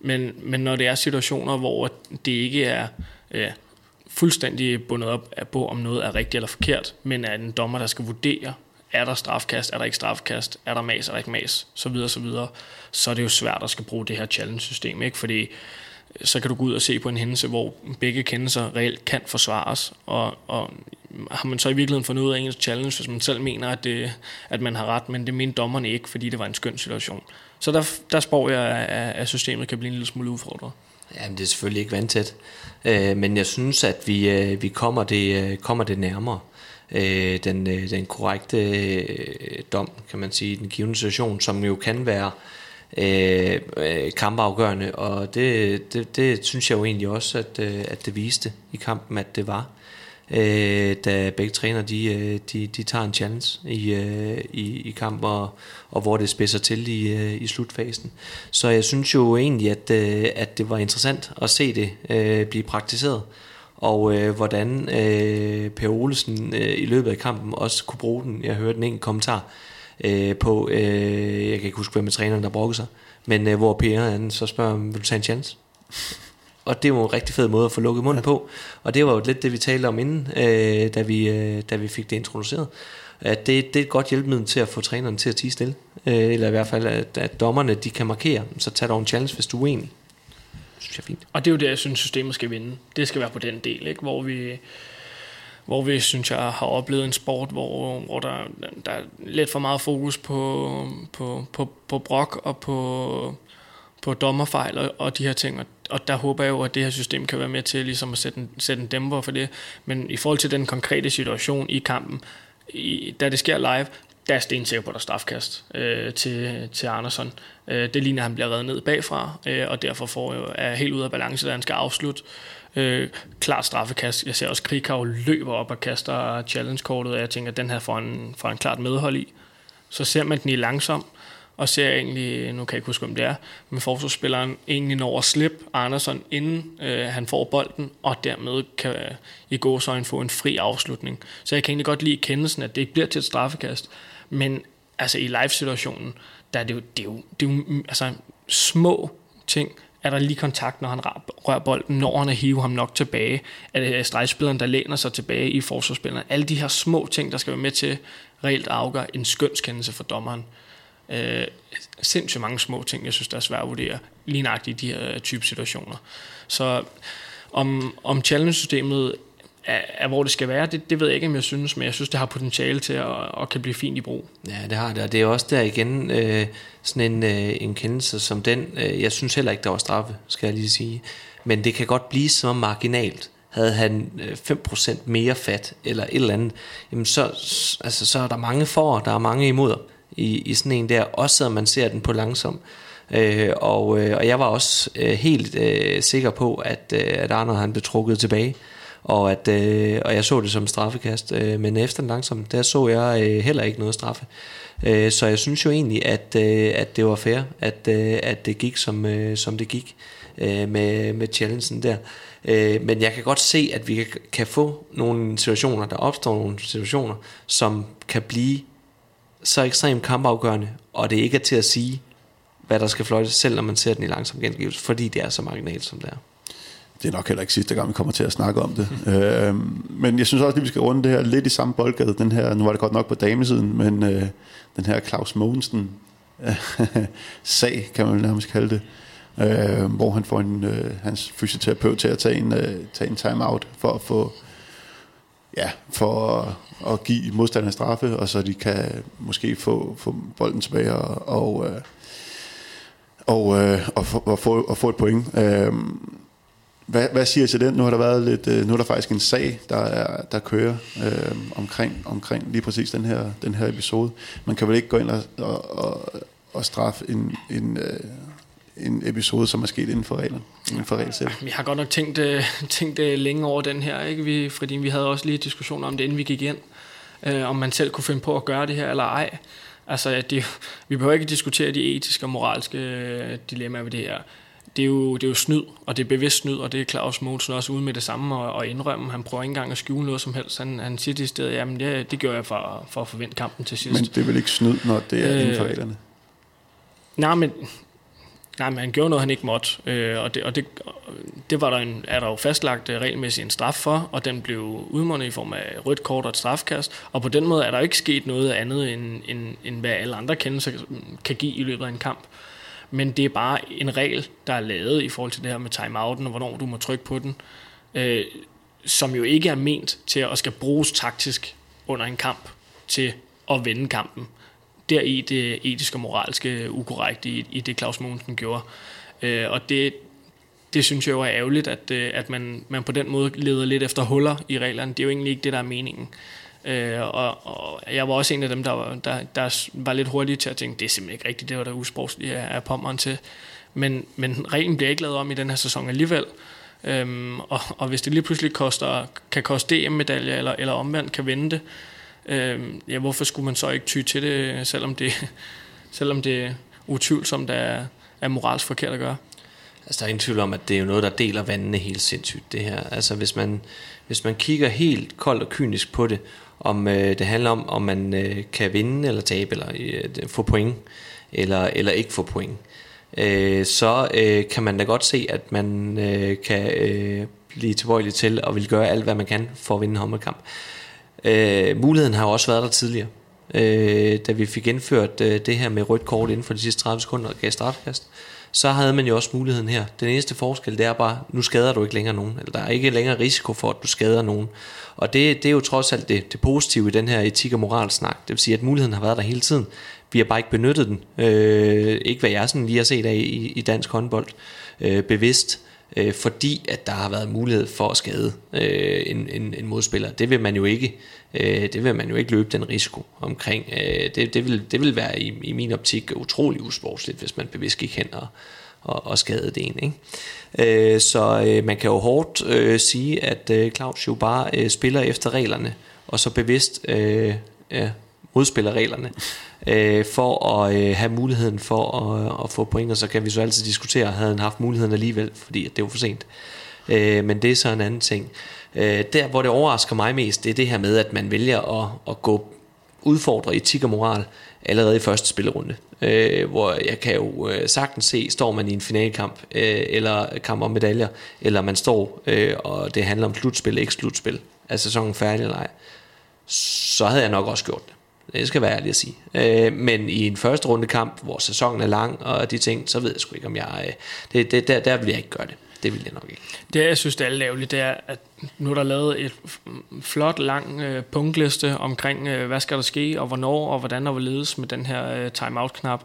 men, men når det er situationer, hvor det ikke er ja, fuldstændig bundet op på, om noget er rigtigt eller forkert, men er en dommer, der skal vurdere, er der strafkast, er der ikke strafkast, er der mas, er der ikke mas, så videre, så videre, så er det jo svært at skal bruge det her challenge-system, ikke? fordi øh, så kan du gå ud og se på en hændelse, hvor begge kendelser reelt kan forsvares, og, og har man så i virkeligheden fundet ud af ens challenge, hvis man selv mener, at, det, at man har ret, men det mente dommerne ikke, fordi det var en skøn situation. Så der, der spår jeg, at, systemet kan blive en lille smule udfordret. Jamen, det er selvfølgelig ikke vandtæt, øh, men jeg synes, at vi, øh, vi kommer, det, øh, kommer det nærmere øh, den, øh, den korrekte øh, dom, kan man sige, den givende situation, som jo kan være øh, Øh, øh, kampafgørende, og det, det, det synes jeg jo egentlig også, at, øh, at det viste i kampen, at det var. øh, da begge træner de, øh, de, de tager en challenge i, øh, i, i kamp, og, og hvor det spidser til i, øh, i slutfasen. Så jeg synes jo egentlig, at, øh, at det var interessant at se det øh, blive praktiseret, og øh, hvordan øh, Per Olesen øh, i løbet af kampen også kunne bruge den. Jeg hørte en enkelt kommentar øh, på, øh, jeg kan ikke huske, hvem med træneren, der brokkede sig, men øh, hvor Per han så spørger, vil du tage en chance? Og det var en rigtig fed måde at få lukket munden på. Og det var jo lidt det, vi talte om inden, øh, da, vi, øh, da vi fik det introduceret. At det, det er et godt hjælpemiddel til at få træneren til at tige stille. Øh, eller i hvert fald, at, at dommerne de kan markere. Så tag dog en challenge, hvis du er uenig. Det synes jeg er fint. Og det er jo det, jeg synes, systemet skal vinde. Det skal være på den del, ikke? hvor vi hvor vi, synes jeg, har oplevet en sport, hvor, hvor der, der er lidt for meget fokus på, på, på, på brok og på, på dommerfejl og, og de her ting. Og, og der håber jeg jo, at det her system kan være med til ligesom at sætte en, sætte en dæmper for det. Men i forhold til den konkrete situation i kampen, i, da det sker live, der er stensikker på, der strafkast øh, til, til Andersson. Øh, det ligner, at han bliver reddet ned bagfra, øh, og derfor får jo, er helt ude af balance, da han skal afslutte. Øh, klart straffekast. Jeg ser også, at Krikau løber op og kaster challenge-kortet, og jeg tænker, at den her får en, får en klart medhold i. Så ser man den i langsom, og ser egentlig, nu kan jeg ikke huske, om det er, men forsvarsspilleren egentlig når at slippe Andersen, inden øh, han får bolden, og dermed kan i gåsøjne få en fri afslutning. Så jeg kan egentlig godt lide kendelsen, at det ikke bliver til et straffekast, men altså i live-situationen, der er det jo, det er jo, det er jo altså, små ting, er der lige kontakt, når han rører bolden, når han hiver hive ham nok tilbage, er det øh, stregspilleren, der læner sig tilbage i forsvarsspilleren. Alle de her små ting, der skal være med til reelt afgøre en skønskendelse for dommeren. Øh, sindssygt mange små ting, jeg synes, der er svært at vurdere, lige nøjagtigt i de her øh, type situationer. Så om, om challenge-systemet er, er, hvor det skal være, det, det ved jeg ikke, om jeg synes, men jeg synes, det har potentiale til at, at kan blive fint i brug. Ja, det har det, og det er også der igen øh, sådan en, øh, en kendelse som den. Øh, jeg synes heller ikke, der var straffe, skal jeg lige sige. Men det kan godt blive så marginalt. Havde han øh, 5% mere fat, eller et eller andet, jamen så, altså, så er der mange for, der er mange imod i, i sådan en der, også selvom man ser den på langsom. Øh, og, øh, og jeg var også øh, helt øh, sikker på, at, øh, at Arnold han blev trukket tilbage, og, at, øh, og jeg så det som straffekast, øh, men efter den langsom, der så jeg øh, heller ikke noget straffe. Øh, så jeg synes jo egentlig, at, øh, at det var fair, at, øh, at det gik som, øh, som det gik øh, med, med challengen der. Øh, men jeg kan godt se, at vi kan, kan få nogle situationer, der opstår nogle situationer, som kan blive så ekstremt kampafgørende, og det ikke er til at sige, hvad der skal fløjtes, selv når man ser den i langsom gengivelse, fordi det er så marginalt, som det er. Det er nok heller ikke sidste gang, vi kommer til at snakke om det. Mm. Øh, men jeg synes også, at vi skal runde det her lidt i samme boldgade. Den her, nu var det godt nok på damesiden, men øh, den her Claus Mogensen sag, kan man nærmest kalde det. Øh, hvor han får en, øh, hans fysioterapeut til at tage en, øh, tage en time-out for at få ja, for at, at give modstanderne straffe, og så de kan måske få, få bolden tilbage og, og, øh, og, øh, og, få, og, få, og få et point. Øh, hvad, hvad siger I til den? Nu har der været lidt, øh, nu er der faktisk en sag, der, er, der kører øh, omkring, omkring lige præcis den her, den her episode. Man kan vel ikke gå ind og, og, og, og straffe en, en, øh, en episode, som er sket inden for reglerne, inden for regelsæt. Vi har godt nok tænkt, øh, tænkt øh, længe over den her, ikke? Vi, fordi vi havde også lige diskussioner om det, inden vi gik ind, Øh, om man selv kunne finde på at gøre det her eller ej. Altså, det, vi behøver ikke diskutere de etiske og moralske øh, dilemmaer ved det her. Det er, jo, det er jo snyd, og det er bevidst snyd, og det er Claus Mogensen også ude med det samme og, og indrømme. Han prøver ikke engang at skjule noget som helst. Han, han siger det i stedet, jamen det, det gør jeg for, for at forvente kampen til sidst. Men det er vel ikke snyd, når det er øh, inden for reglerne? Nej, men Nej, men han gjorde noget, han ikke måtte, øh, og, det, og det, det var der en, er der jo fastlagt øh, regelmæssigt en straf for, og den blev udmundet i form af rødt kort og et strafkast, og på den måde er der ikke sket noget andet, end, end, end hvad alle andre kendelser kan give i løbet af en kamp. Men det er bare en regel, der er lavet i forhold til det her med timeouten, og hvornår du må trykke på den, øh, som jo ikke er ment til at skal bruges taktisk under en kamp til at vende kampen der i det etiske og moralske ukorrekte i, i det Claus Mogensen gjorde. Øh, og det, det synes jeg jo er ærgerligt, at, øh, at man, man på den måde leder lidt efter huller i reglerne. Det er jo egentlig ikke det, der er meningen. Øh, og, og jeg var også en af dem, der var, der, der var lidt hurtig til at tænke, det er simpelthen ikke rigtigt, det var der usprogsligt af, af pommeren til. Men, men reglen bliver ikke lavet om i den her sæson alligevel. Øhm, og, og hvis det lige pludselig koster, kan koste DM-medalje, eller, eller omvendt kan vinde det, øhm, ja, hvorfor skulle man så ikke ty til det, selvom det, selvom det utvivlsomt er, er moralsk forkert at gøre? Altså, der er ingen tvivl om, at det er jo noget, der deler vandene helt sindssygt, det her. Altså, hvis man, hvis man kigger helt koldt og kynisk på det, om øh, det handler om, om man øh, kan vinde eller tabe, eller øh, få point, eller, eller ikke få point, øh, så øh, kan man da godt se, at man øh, kan øh, blive tilbøjelig til og vil gøre alt, hvad man kan for at vinde en håndboldkamp. Øh, muligheden har jo også været der tidligere. Øh, da vi fik indført øh, det her med rødt kort inden for de sidste 30 sekunder og gav strafkast, så havde man jo også muligheden her. Den eneste forskel, det er bare, nu skader du ikke længere nogen, eller der er ikke længere risiko for, at du skader nogen. Og det, det er jo trods alt det, det positive i den her etik- og moralsnak. Det vil sige, at muligheden har været der hele tiden. Vi har bare ikke benyttet den. Øh, ikke hvad jeg sådan lige har set af i, i dansk håndbold øh, bevidst øh, Øh, fordi at der har været mulighed for at skade øh, en, en, en modspiller. Det vil man jo ikke, øh, det vil man jo ikke løbe den risiko omkring. Øh, det, det, vil, det vil være i, i min optik utrolig usportsligt, hvis man bevidst gik hen og, og, og skade det en. Ikke? Øh, så øh, man kan jo hårdt øh, sige, at øh, Claus jo bare øh, spiller efter reglerne, og så bevidst øh, ja, modspiller reglerne øh, for at øh, have muligheden for at, at få point, og så kan vi så altid diskutere, havde han haft muligheden alligevel, fordi det var for sent. Øh, men det er så en anden ting. Øh, der, hvor det overrasker mig mest, det er det her med, at man vælger at, at gå udfordre etik og moral allerede i første spillerunde. Øh, hvor jeg kan jo øh, sagtens se, står man i en finalkamp, øh, eller kamp om medaljer, eller man står, øh, og det handler om slutspil, ikke slutspil, er sæsonen færdig eller ej, så havde jeg nok også gjort det. Det skal være ærlig at sige. Øh, men i en første runde kamp, hvor sæsonen er lang og de ting, så ved jeg sgu ikke, om jeg... Øh, det, det, der, der vil jeg ikke gøre det. Det vil jeg nok ikke. Det, jeg synes, det er ærgerligt, det er, at nu er der lavet et flot, lang øh, punktliste omkring, øh, hvad skal der ske, og hvornår, og hvordan der vil ledes med den her øh, timeout-knap.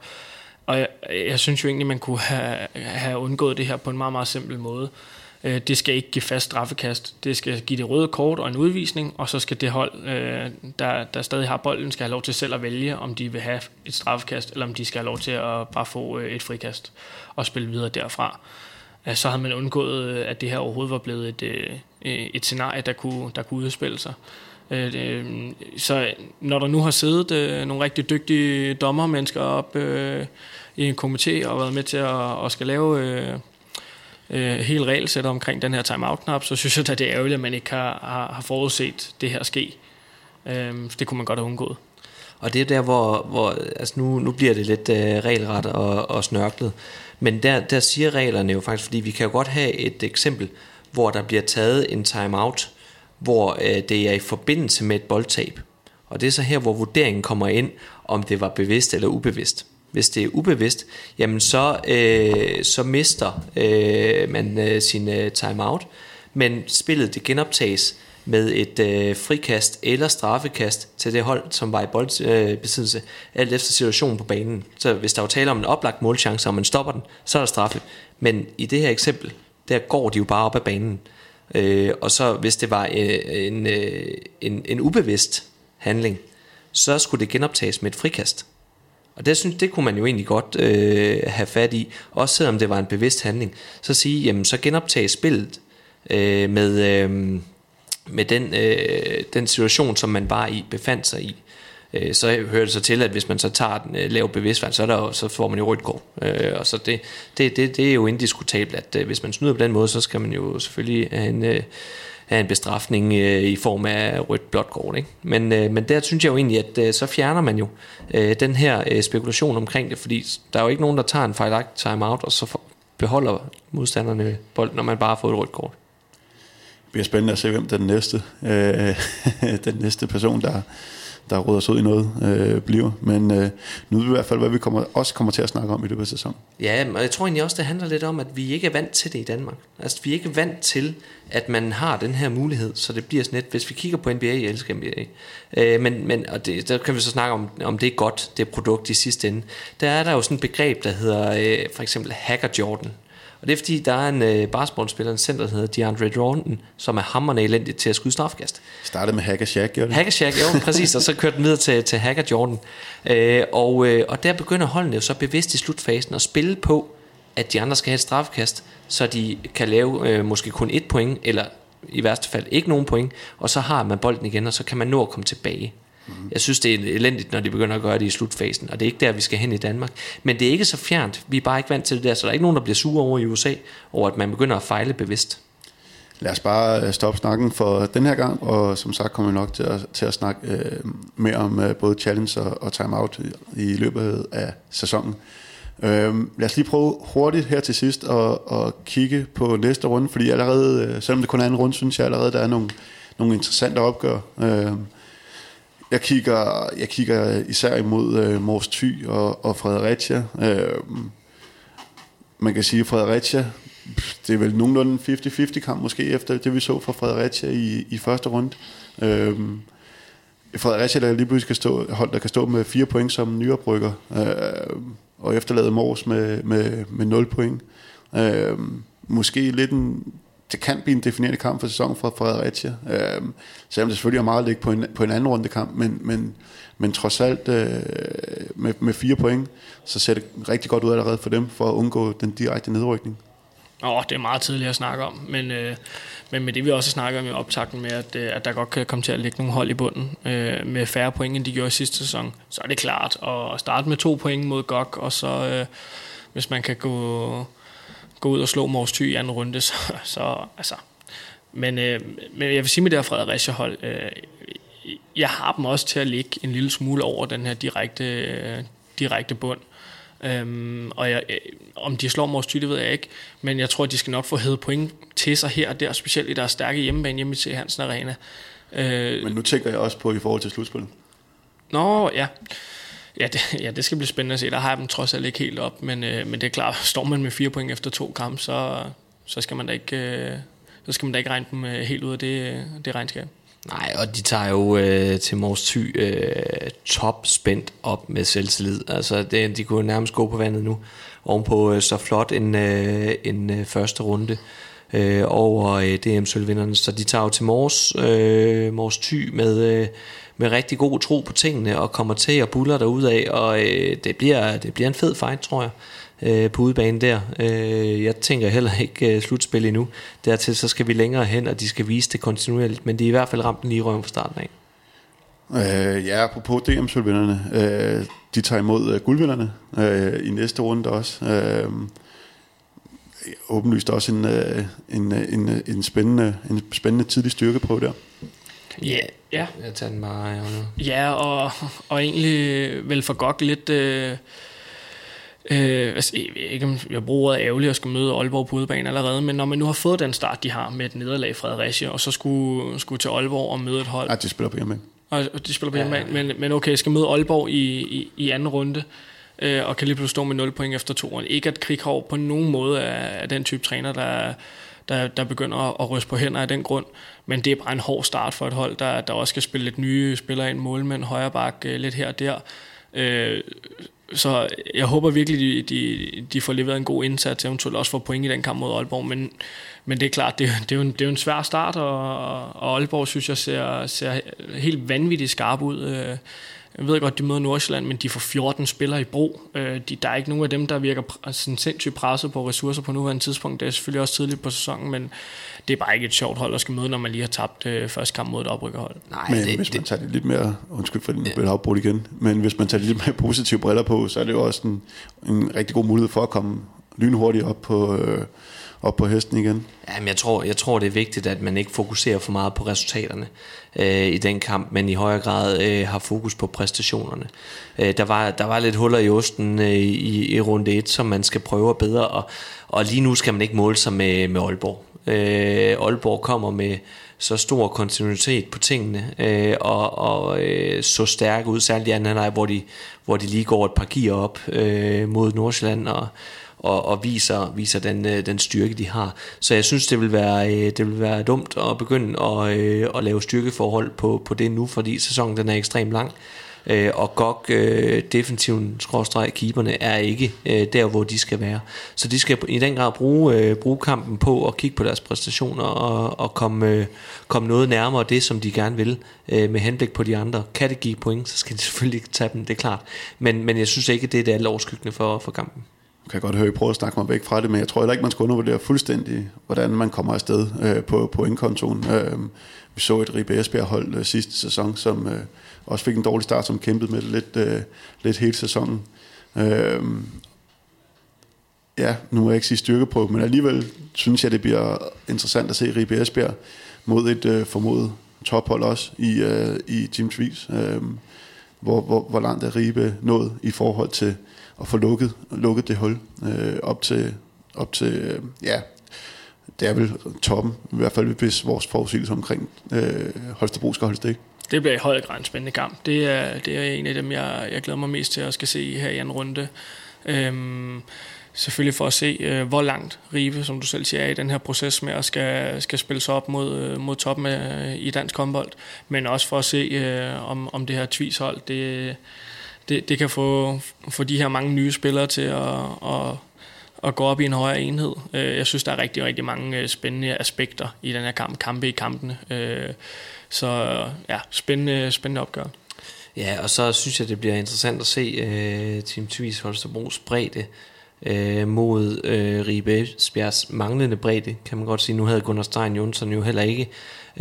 Og jeg, jeg synes jo egentlig, man kunne have, have undgået det her på en meget, meget simpel måde. Øh, det skal ikke give fast straffekast. Det skal give det røde kort og en udvisning, og så skal det hold, øh, der, der stadig har bolden, skal have lov til selv at vælge, om de vil have et straffekast, eller om de skal have lov til at bare få øh, et frikast og spille videre derfra. Øh, så havde man undgået, øh, at det her overhovedet var blevet et, et scenarie, der kunne, der kunne udspille sig. Så når der nu har siddet nogle rigtig dygtige dommermennesker op i en komité og været med til at, at skal lave øh, hele regelsæt omkring den her timeout-knap, så synes jeg at det er ærgerligt, at man ikke har, har, har forudset det her ske. Øh, det kunne man godt have undgået. Og det er der, hvor, hvor altså nu, nu bliver det lidt øh, regelret og, og snørklet. Men der, der siger reglerne jo faktisk, fordi vi kan jo godt have et eksempel, hvor der bliver taget en timeout, hvor øh, det er i forbindelse med et boldtab. Og det er så her, hvor vurderingen kommer ind, om det var bevidst eller ubevidst hvis det er ubevidst, jamen så, øh, så mister øh, man øh, sin øh, timeout, men spillet det genoptages med et øh, frikast eller straffekast til det hold, som var i boldbesiddelse, øh, alt efter situationen på banen. Så hvis der var tale om en oplagt målchance, og man stopper den, så er der straffe. Men i det her eksempel, der går de jo bare op ad banen. Øh, og så hvis det var øh, en, øh, en, en ubevidst handling, så skulle det genoptages med et frikast. Og det synes det kunne man jo egentlig godt øh, have fat i, også selvom det var en bevidst handling. Så sige, jamen så genoptage spillet øh, med, øh, med den, øh, den situation, som man var i befandt sig i. Øh, så hører det så til, at hvis man så tager den øh, lav bevidstfærd, så, er der, så får man jo rødt kort. Øh, og så det, det, det, det er jo indiskutabelt, at øh, hvis man snyder på den måde, så skal man jo selvfølgelig have en... Øh, af en bestrafning øh, i form af rødt blåt kort. Ikke? Men, øh, men der synes jeg jo egentlig, at øh, så fjerner man jo øh, den her øh, spekulation omkring det, fordi der er jo ikke nogen, der tager en fejlagtig timeout, og så beholder modstanderne bolden, når man bare har fået et rødt kort. Det bliver spændende at se, hvem den næste, øh, den næste person, der, der råder sig ud i noget, øh, bliver. Men øh, nu er det i hvert fald, hvad vi kommer, også kommer til at snakke om i løbet af sæsonen. Ja, og jeg tror egentlig også, det handler lidt om, at vi ikke er vant til det i Danmark. Altså, vi er ikke vant til, at man har den her mulighed, så det bliver sådan lidt, hvis vi kigger på NBA, jeg elsker NBA, øh, men, men og det, der kan vi så snakke om, om det er godt, det produkt i sidste ende. Der er der jo sådan et begreb, der hedder øh, for eksempel Hacker Jordan. Og det er fordi, der er en øh, basketballspiller, en center, der hedder DeAndre Jordan, som er hammerende elendig til at skyde strafkast. Startede med Hacker Shack, gjorde det? Hacker Shack, jo, præcis, og så kørte den videre til, til Hacker Jordan. Øh, og, øh, og der begynder holdene jo så bevidst i slutfasen at spille på, at de andre skal have et straffekast, så de kan lave øh, måske kun et point, eller i værste fald ikke nogen point, og så har man bolden igen, og så kan man nå at komme tilbage. Mm. Jeg synes, det er elendigt, når de begynder at gøre det i slutfasen, og det er ikke der, vi skal hen i Danmark. Men det er ikke så fjernt. Vi er bare ikke vant til det der, så der er ikke nogen, der bliver sure over i USA, over at man begynder at fejle bevidst. Lad os bare øh, stoppe snakken for den her gang, og som sagt kommer vi nok til at, til at snakke øh, mere om øh, både challenge og, og timeout i, i løbet af sæsonen. Øh, lad os lige prøve hurtigt her til sidst at, at kigge på næste runde, fordi allerede, øh, selvom det kun er en runde, synes jeg allerede, der er nogle, nogle interessante opgør. Øh, jeg kigger, jeg kigger især imod øh, Mors Thy og, og Fredericia. Øh, man kan sige, at Fredericia, det er vel nogenlunde 50-50 kamp måske, efter det vi så fra Fredericia i, i første runde. Øh, Fredericia, der lige pludselig kan stå, hold, der kan stå med fire point som nyoprykker, øh, og efterlade Mors med, med, med 0 point. Øh, måske lidt en, det kan blive en definerende kamp for sæsonen for Fredericia. Øh, selvom det selvfølgelig er meget at ligge på en, på en anden runde kamp, men, men, men trods alt øh, med, med fire point, så ser det rigtig godt ud allerede for dem, for at undgå den direkte nedrykning. Åh, oh, det er meget tidligt at snakke om, men, øh, men med det vi også snakker om i optakten med, at, øh, at der godt kan komme til at ligge nogle hold i bunden øh, med færre point, end de gjorde i sidste sæson, så er det klart at starte med to point mod GOG, og så øh, hvis man kan gå, gå ud og slå Mors Thy i anden runde, så, så altså... Men, øh, men jeg vil sige med det her Fredericia-hold, øh, jeg har dem også til at ligge en lille smule over den her direkte, øh, direkte bund. Øhm, og jeg, øh, om de slår Mors Thy, det ved jeg ikke, men jeg tror, de skal nok få hævet point til sig her og der, specielt i deres stærke hjemmebane hjemme C. Hansen Arena. Øh, men nu tænker jeg også på i forhold til slutspillet. Nå, ja. Ja det, ja, det skal blive spændende at se. Der har jeg dem trods alt ikke helt op, men, øh, men det er klart, står man med fire point efter to kampe, så, så skal man da ikke, øh, så skal man da ikke regne dem øh, helt ud af det, øh, det regnskab. Nej, og de tager jo øh, til Mors Thy øh, top spændt op med selvtillid. Altså, det, de kunne nærmest gå på vandet nu. Ovenpå øh, så flot en, øh, en øh, første runde øh, over øh, DM-sølvvinderne. Så de tager jo til Mors, øh, Mors Thy med, øh, med rigtig god tro på tingene, og kommer til at buller derud af, og øh, det, bliver, det bliver en fed fight, tror jeg øh, på udebane der. Øh, jeg tænker heller ikke øh, slutspil endnu. Dertil så skal vi længere hen, og de skal vise det kontinuerligt, men de er i hvert fald ramt lige røven fra starten af. Øh, ja, apropos DM-sølvvinderne, øh, de tager imod øh, guldvinderne øh, i næste runde også. Øh, åbenlyst også en, øh, en, øh, en, øh, en, spændende, en spændende tidlig styrke på der. Ja, ja. Jeg tager den bare. Ja, ja og, og egentlig vel for godt lidt... Øh, Øh, altså, jeg ved ikke, om jeg bruger ordet ærgerligt at skal møde Aalborg på udebane allerede, men når man nu har fået den start, de har med et nederlag i Fredericia, og så skulle, skulle til Aalborg og møde et hold. Ja, de spiller på hjemme. Og de spiller på hjemme, ja, ja. men, men okay, jeg skal møde Aalborg i, i, i anden runde, øh, og kan lige pludselig stå med 0 point efter to. Ikke at Krighov på nogen måde er, er den type træner, der, der, der begynder at, ryste på hænder af den grund, men det er bare en hård start for et hold, der, der også skal spille lidt nye spillere ind, målmænd, højre bak, øh, lidt her og der. Øh, så jeg håber virkelig, de, de, de får leveret en god indsats, eventuelt også får point i den kamp mod Aalborg, men, men det er klart, det, det, er jo en, det er jo en svær start, og, og Aalborg synes jeg ser, ser helt vanvittigt skarp ud. Øh, jeg ved godt, de møder Nordsjælland, men de får 14 spillere i brug. Øh, de, der er ikke nogen af dem, der virker sådan sindssygt presset på ressourcer på nuværende tidspunkt. Det er selvfølgelig også tidligt på sæsonen, men det er bare ikke et sjovt hold at skal møde, når man lige har tabt øh, første kamp mod et oprykkerhold. Nej, men det, hvis man tager det lidt mere, undskyld for den ja. afbrudt igen, men hvis man tager lidt mere positive briller på, så er det jo også en, en rigtig god mulighed for at komme lynhurtigt op på, øh, op på hesten igen. Jamen, jeg tror, jeg tror, det er vigtigt, at man ikke fokuserer for meget på resultaterne øh, i den kamp, men i højere grad øh, har fokus på præstationerne. Øh, der, var, der var lidt huller i osten øh, i, i runde 1, som man skal prøve at bedre, og, og lige nu skal man ikke måle sig med, med Aalborg. Øh, Aalborg kommer med så stor kontinuitet på tingene, øh, og, og øh, så stærk ud, særligt i anden halvleg, hvor de, hvor de lige går et par gear op øh, mod Nordsjælland, og, og, og viser, viser den, øh, den styrke, de har. Så jeg synes, det vil være, øh, det vil være dumt at begynde at, øh, at lave styrkeforhold på, på det nu, fordi sæsonen den er ekstremt lang. Øh, og GOG, øh, defensiven, skråstreg, keeperne, er ikke øh, der, hvor de skal være. Så de skal i den grad bruge, øh, bruge kampen på at kigge på deres præstationer og, og komme, øh, komme noget nærmere det, som de gerne vil, øh, med henblik på de andre. Kan det give point, så skal de selvfølgelig tage dem, det er klart. Men, men jeg synes ikke, det er det alle for, for kampen kan jeg godt høre, at I prøver at snakke mig væk fra det, men jeg tror heller ikke, man skal undervurdere fuldstændig, hvordan man kommer afsted øh, på pointkontoen. Øh, vi så et Ribe Esbjerg hold øh, sidste sæson, som øh, også fik en dårlig start, som kæmpede med det lidt, øh, lidt hele sæsonen. Øh, ja, nu må jeg ikke sige styrkeprøve, men alligevel synes jeg, det bliver interessant at se Ribe Esbjerg mod et øh, formodet tophold også i, øh, i Team Tvis. Øh, hvor, hvor, hvor langt er Ribe nået i forhold til at få lukket, lukket det hul øh, op til, op til øh, ja, det er vel toppen, i hvert fald hvis vores forudsigelse omkring øh, Holstebro skal holde det. Det bliver i høj grad en spændende kamp. Det er, det er en af dem, jeg, jeg glæder mig mest til at skal se her i anden runde. Øhm, selvfølgelig for at se, øh, hvor langt Ribe, som du selv siger, er i den her proces med at skal, skal spille sig op mod, øh, mod toppen af, i dansk håndbold, men også for at se, øh, om, om det her tvishold, det, det, det kan få, få de her mange nye spillere til at, at, at gå op i en højere enhed. Øh, jeg synes, der er rigtig, rigtig mange øh, spændende aspekter i den her kamp, kampe i kampene. Øh, så ja, spændende, spændende opgør. Ja, og så synes jeg, det bliver interessant at se uh, Team Tvis Holstebros bredde uh, mod uh, Ribe Esbjergs manglende bredde, kan man godt sige. Nu havde Gunnar Stein Jonsson jo heller ikke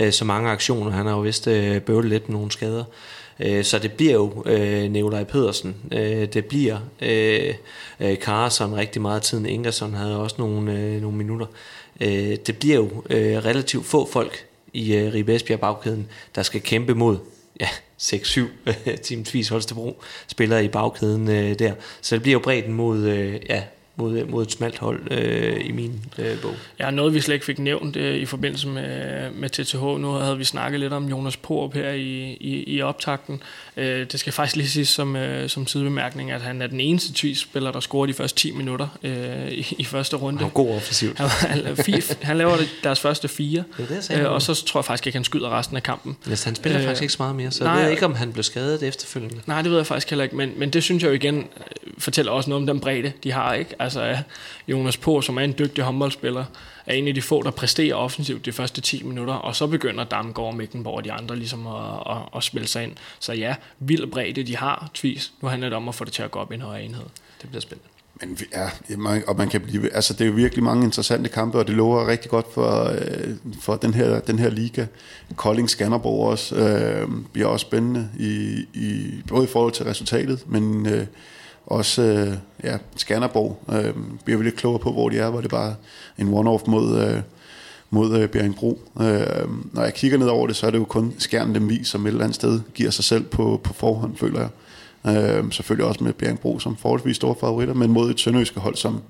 uh, så mange aktioner. Han har jo vist uh, bøvlet lidt med nogle skader. Uh, Øh, så det bliver jo uh, Nikolaj Pedersen. Uh, det bliver uh, uh, rigtig meget tiden. Ingersson havde også nogle, nogle minutter. Uh, det bliver jo relativt få folk i Ribe Esbjerg bagkæden, der skal kæmpe mod ja, 6-7 Team Tvis Holstebro spillere i bagkæden øh, der. Så det bliver jo bredden mod, øh, ja, mod, mod et smalt hold øh, i min øh, bog. Ja, noget vi slet ikke fik nævnt øh, i forbindelse med, med TTH. Nu havde vi snakket lidt om Jonas Porup her i, i, i optakten. Øh, det skal faktisk lige sige som, øh, som sidebemærkning, at han er den eneste tvis-spiller, der scorer de første 10 minutter øh, i, i første runde. Han er god offensivt. Han, han, laver deres første fire, det det, øh, og så tror jeg faktisk ikke, han skyder resten af kampen. Yes, han spiller øh, faktisk ikke så meget mere, så nej, jeg ved ikke, om han blev skadet efterfølgende. Nej, det ved jeg faktisk heller ikke, men, men det synes jeg jo igen øh, fortæller også noget om den bredde, de har. ikke. Altså Jonas På, som er en dygtig håndboldspiller, er en af de få, der præsterer offensivt de første 10 minutter, og så begynder Damgaard og Mækkenborg og de andre ligesom at, at, at spille sig ind. Så ja, vild bredde de har, tvis. Nu handler det om at få det til at gå op i en højere enhed. Det bliver spændende. Men ja, og man kan blive, altså det er jo virkelig mange interessante kampe, og det lover rigtig godt for, øh, for den, her, den her liga. Kolding Skanderborg også øh, bliver også spændende, i, i, både i forhold til resultatet, men øh, også øh, ja, Skanderborg øh, bliver vi lidt klogere på, hvor de er, hvor det bare en one-off mod, øh, mod øh, Bjerringbro. Øh, når jeg kigger ned over det, så er det jo kun Skjern Lemvi, som et eller andet sted giver sig selv på, på forhånd, føler jeg. Øh, selvfølgelig også med Bjerringbro som forholdsvis store favoritter, men mod et sønderjyske hold, som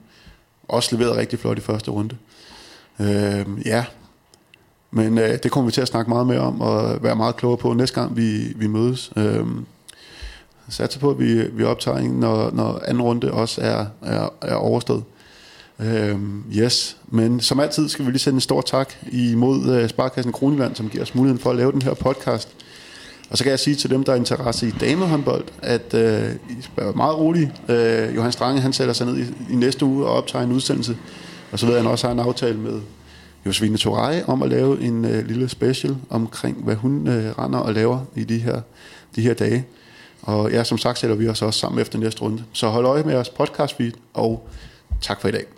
også leverede rigtig flot i første runde. Øh, ja, men øh, det kommer vi til at snakke meget mere om, og være meget klogere på næste gang, vi, vi mødes. Øh, satser på, at vi, vi optager en, når, når anden runde også er, er, er overstået. Øhm, yes, men som altid skal vi lige sende en stor tak imod uh, Sparkassen Kroneland, som giver os muligheden for at lave den her podcast. Og så kan jeg sige til dem, der er interesse i damehåndbold, at uh, I spørger meget rolige. Uh, øh, Johan Strange, han sætter sig ned i, i næste uge og optager en udsendelse. Og så ved jeg, at han også har en aftale med Josefine Torej om at lave en uh, lille special omkring, hvad hun uh, render og laver i de her, de her dage. Og ja, som sagt sætter vi os også sammen efter næste runde. Så hold øje med jeres podcast feed, og tak for i dag.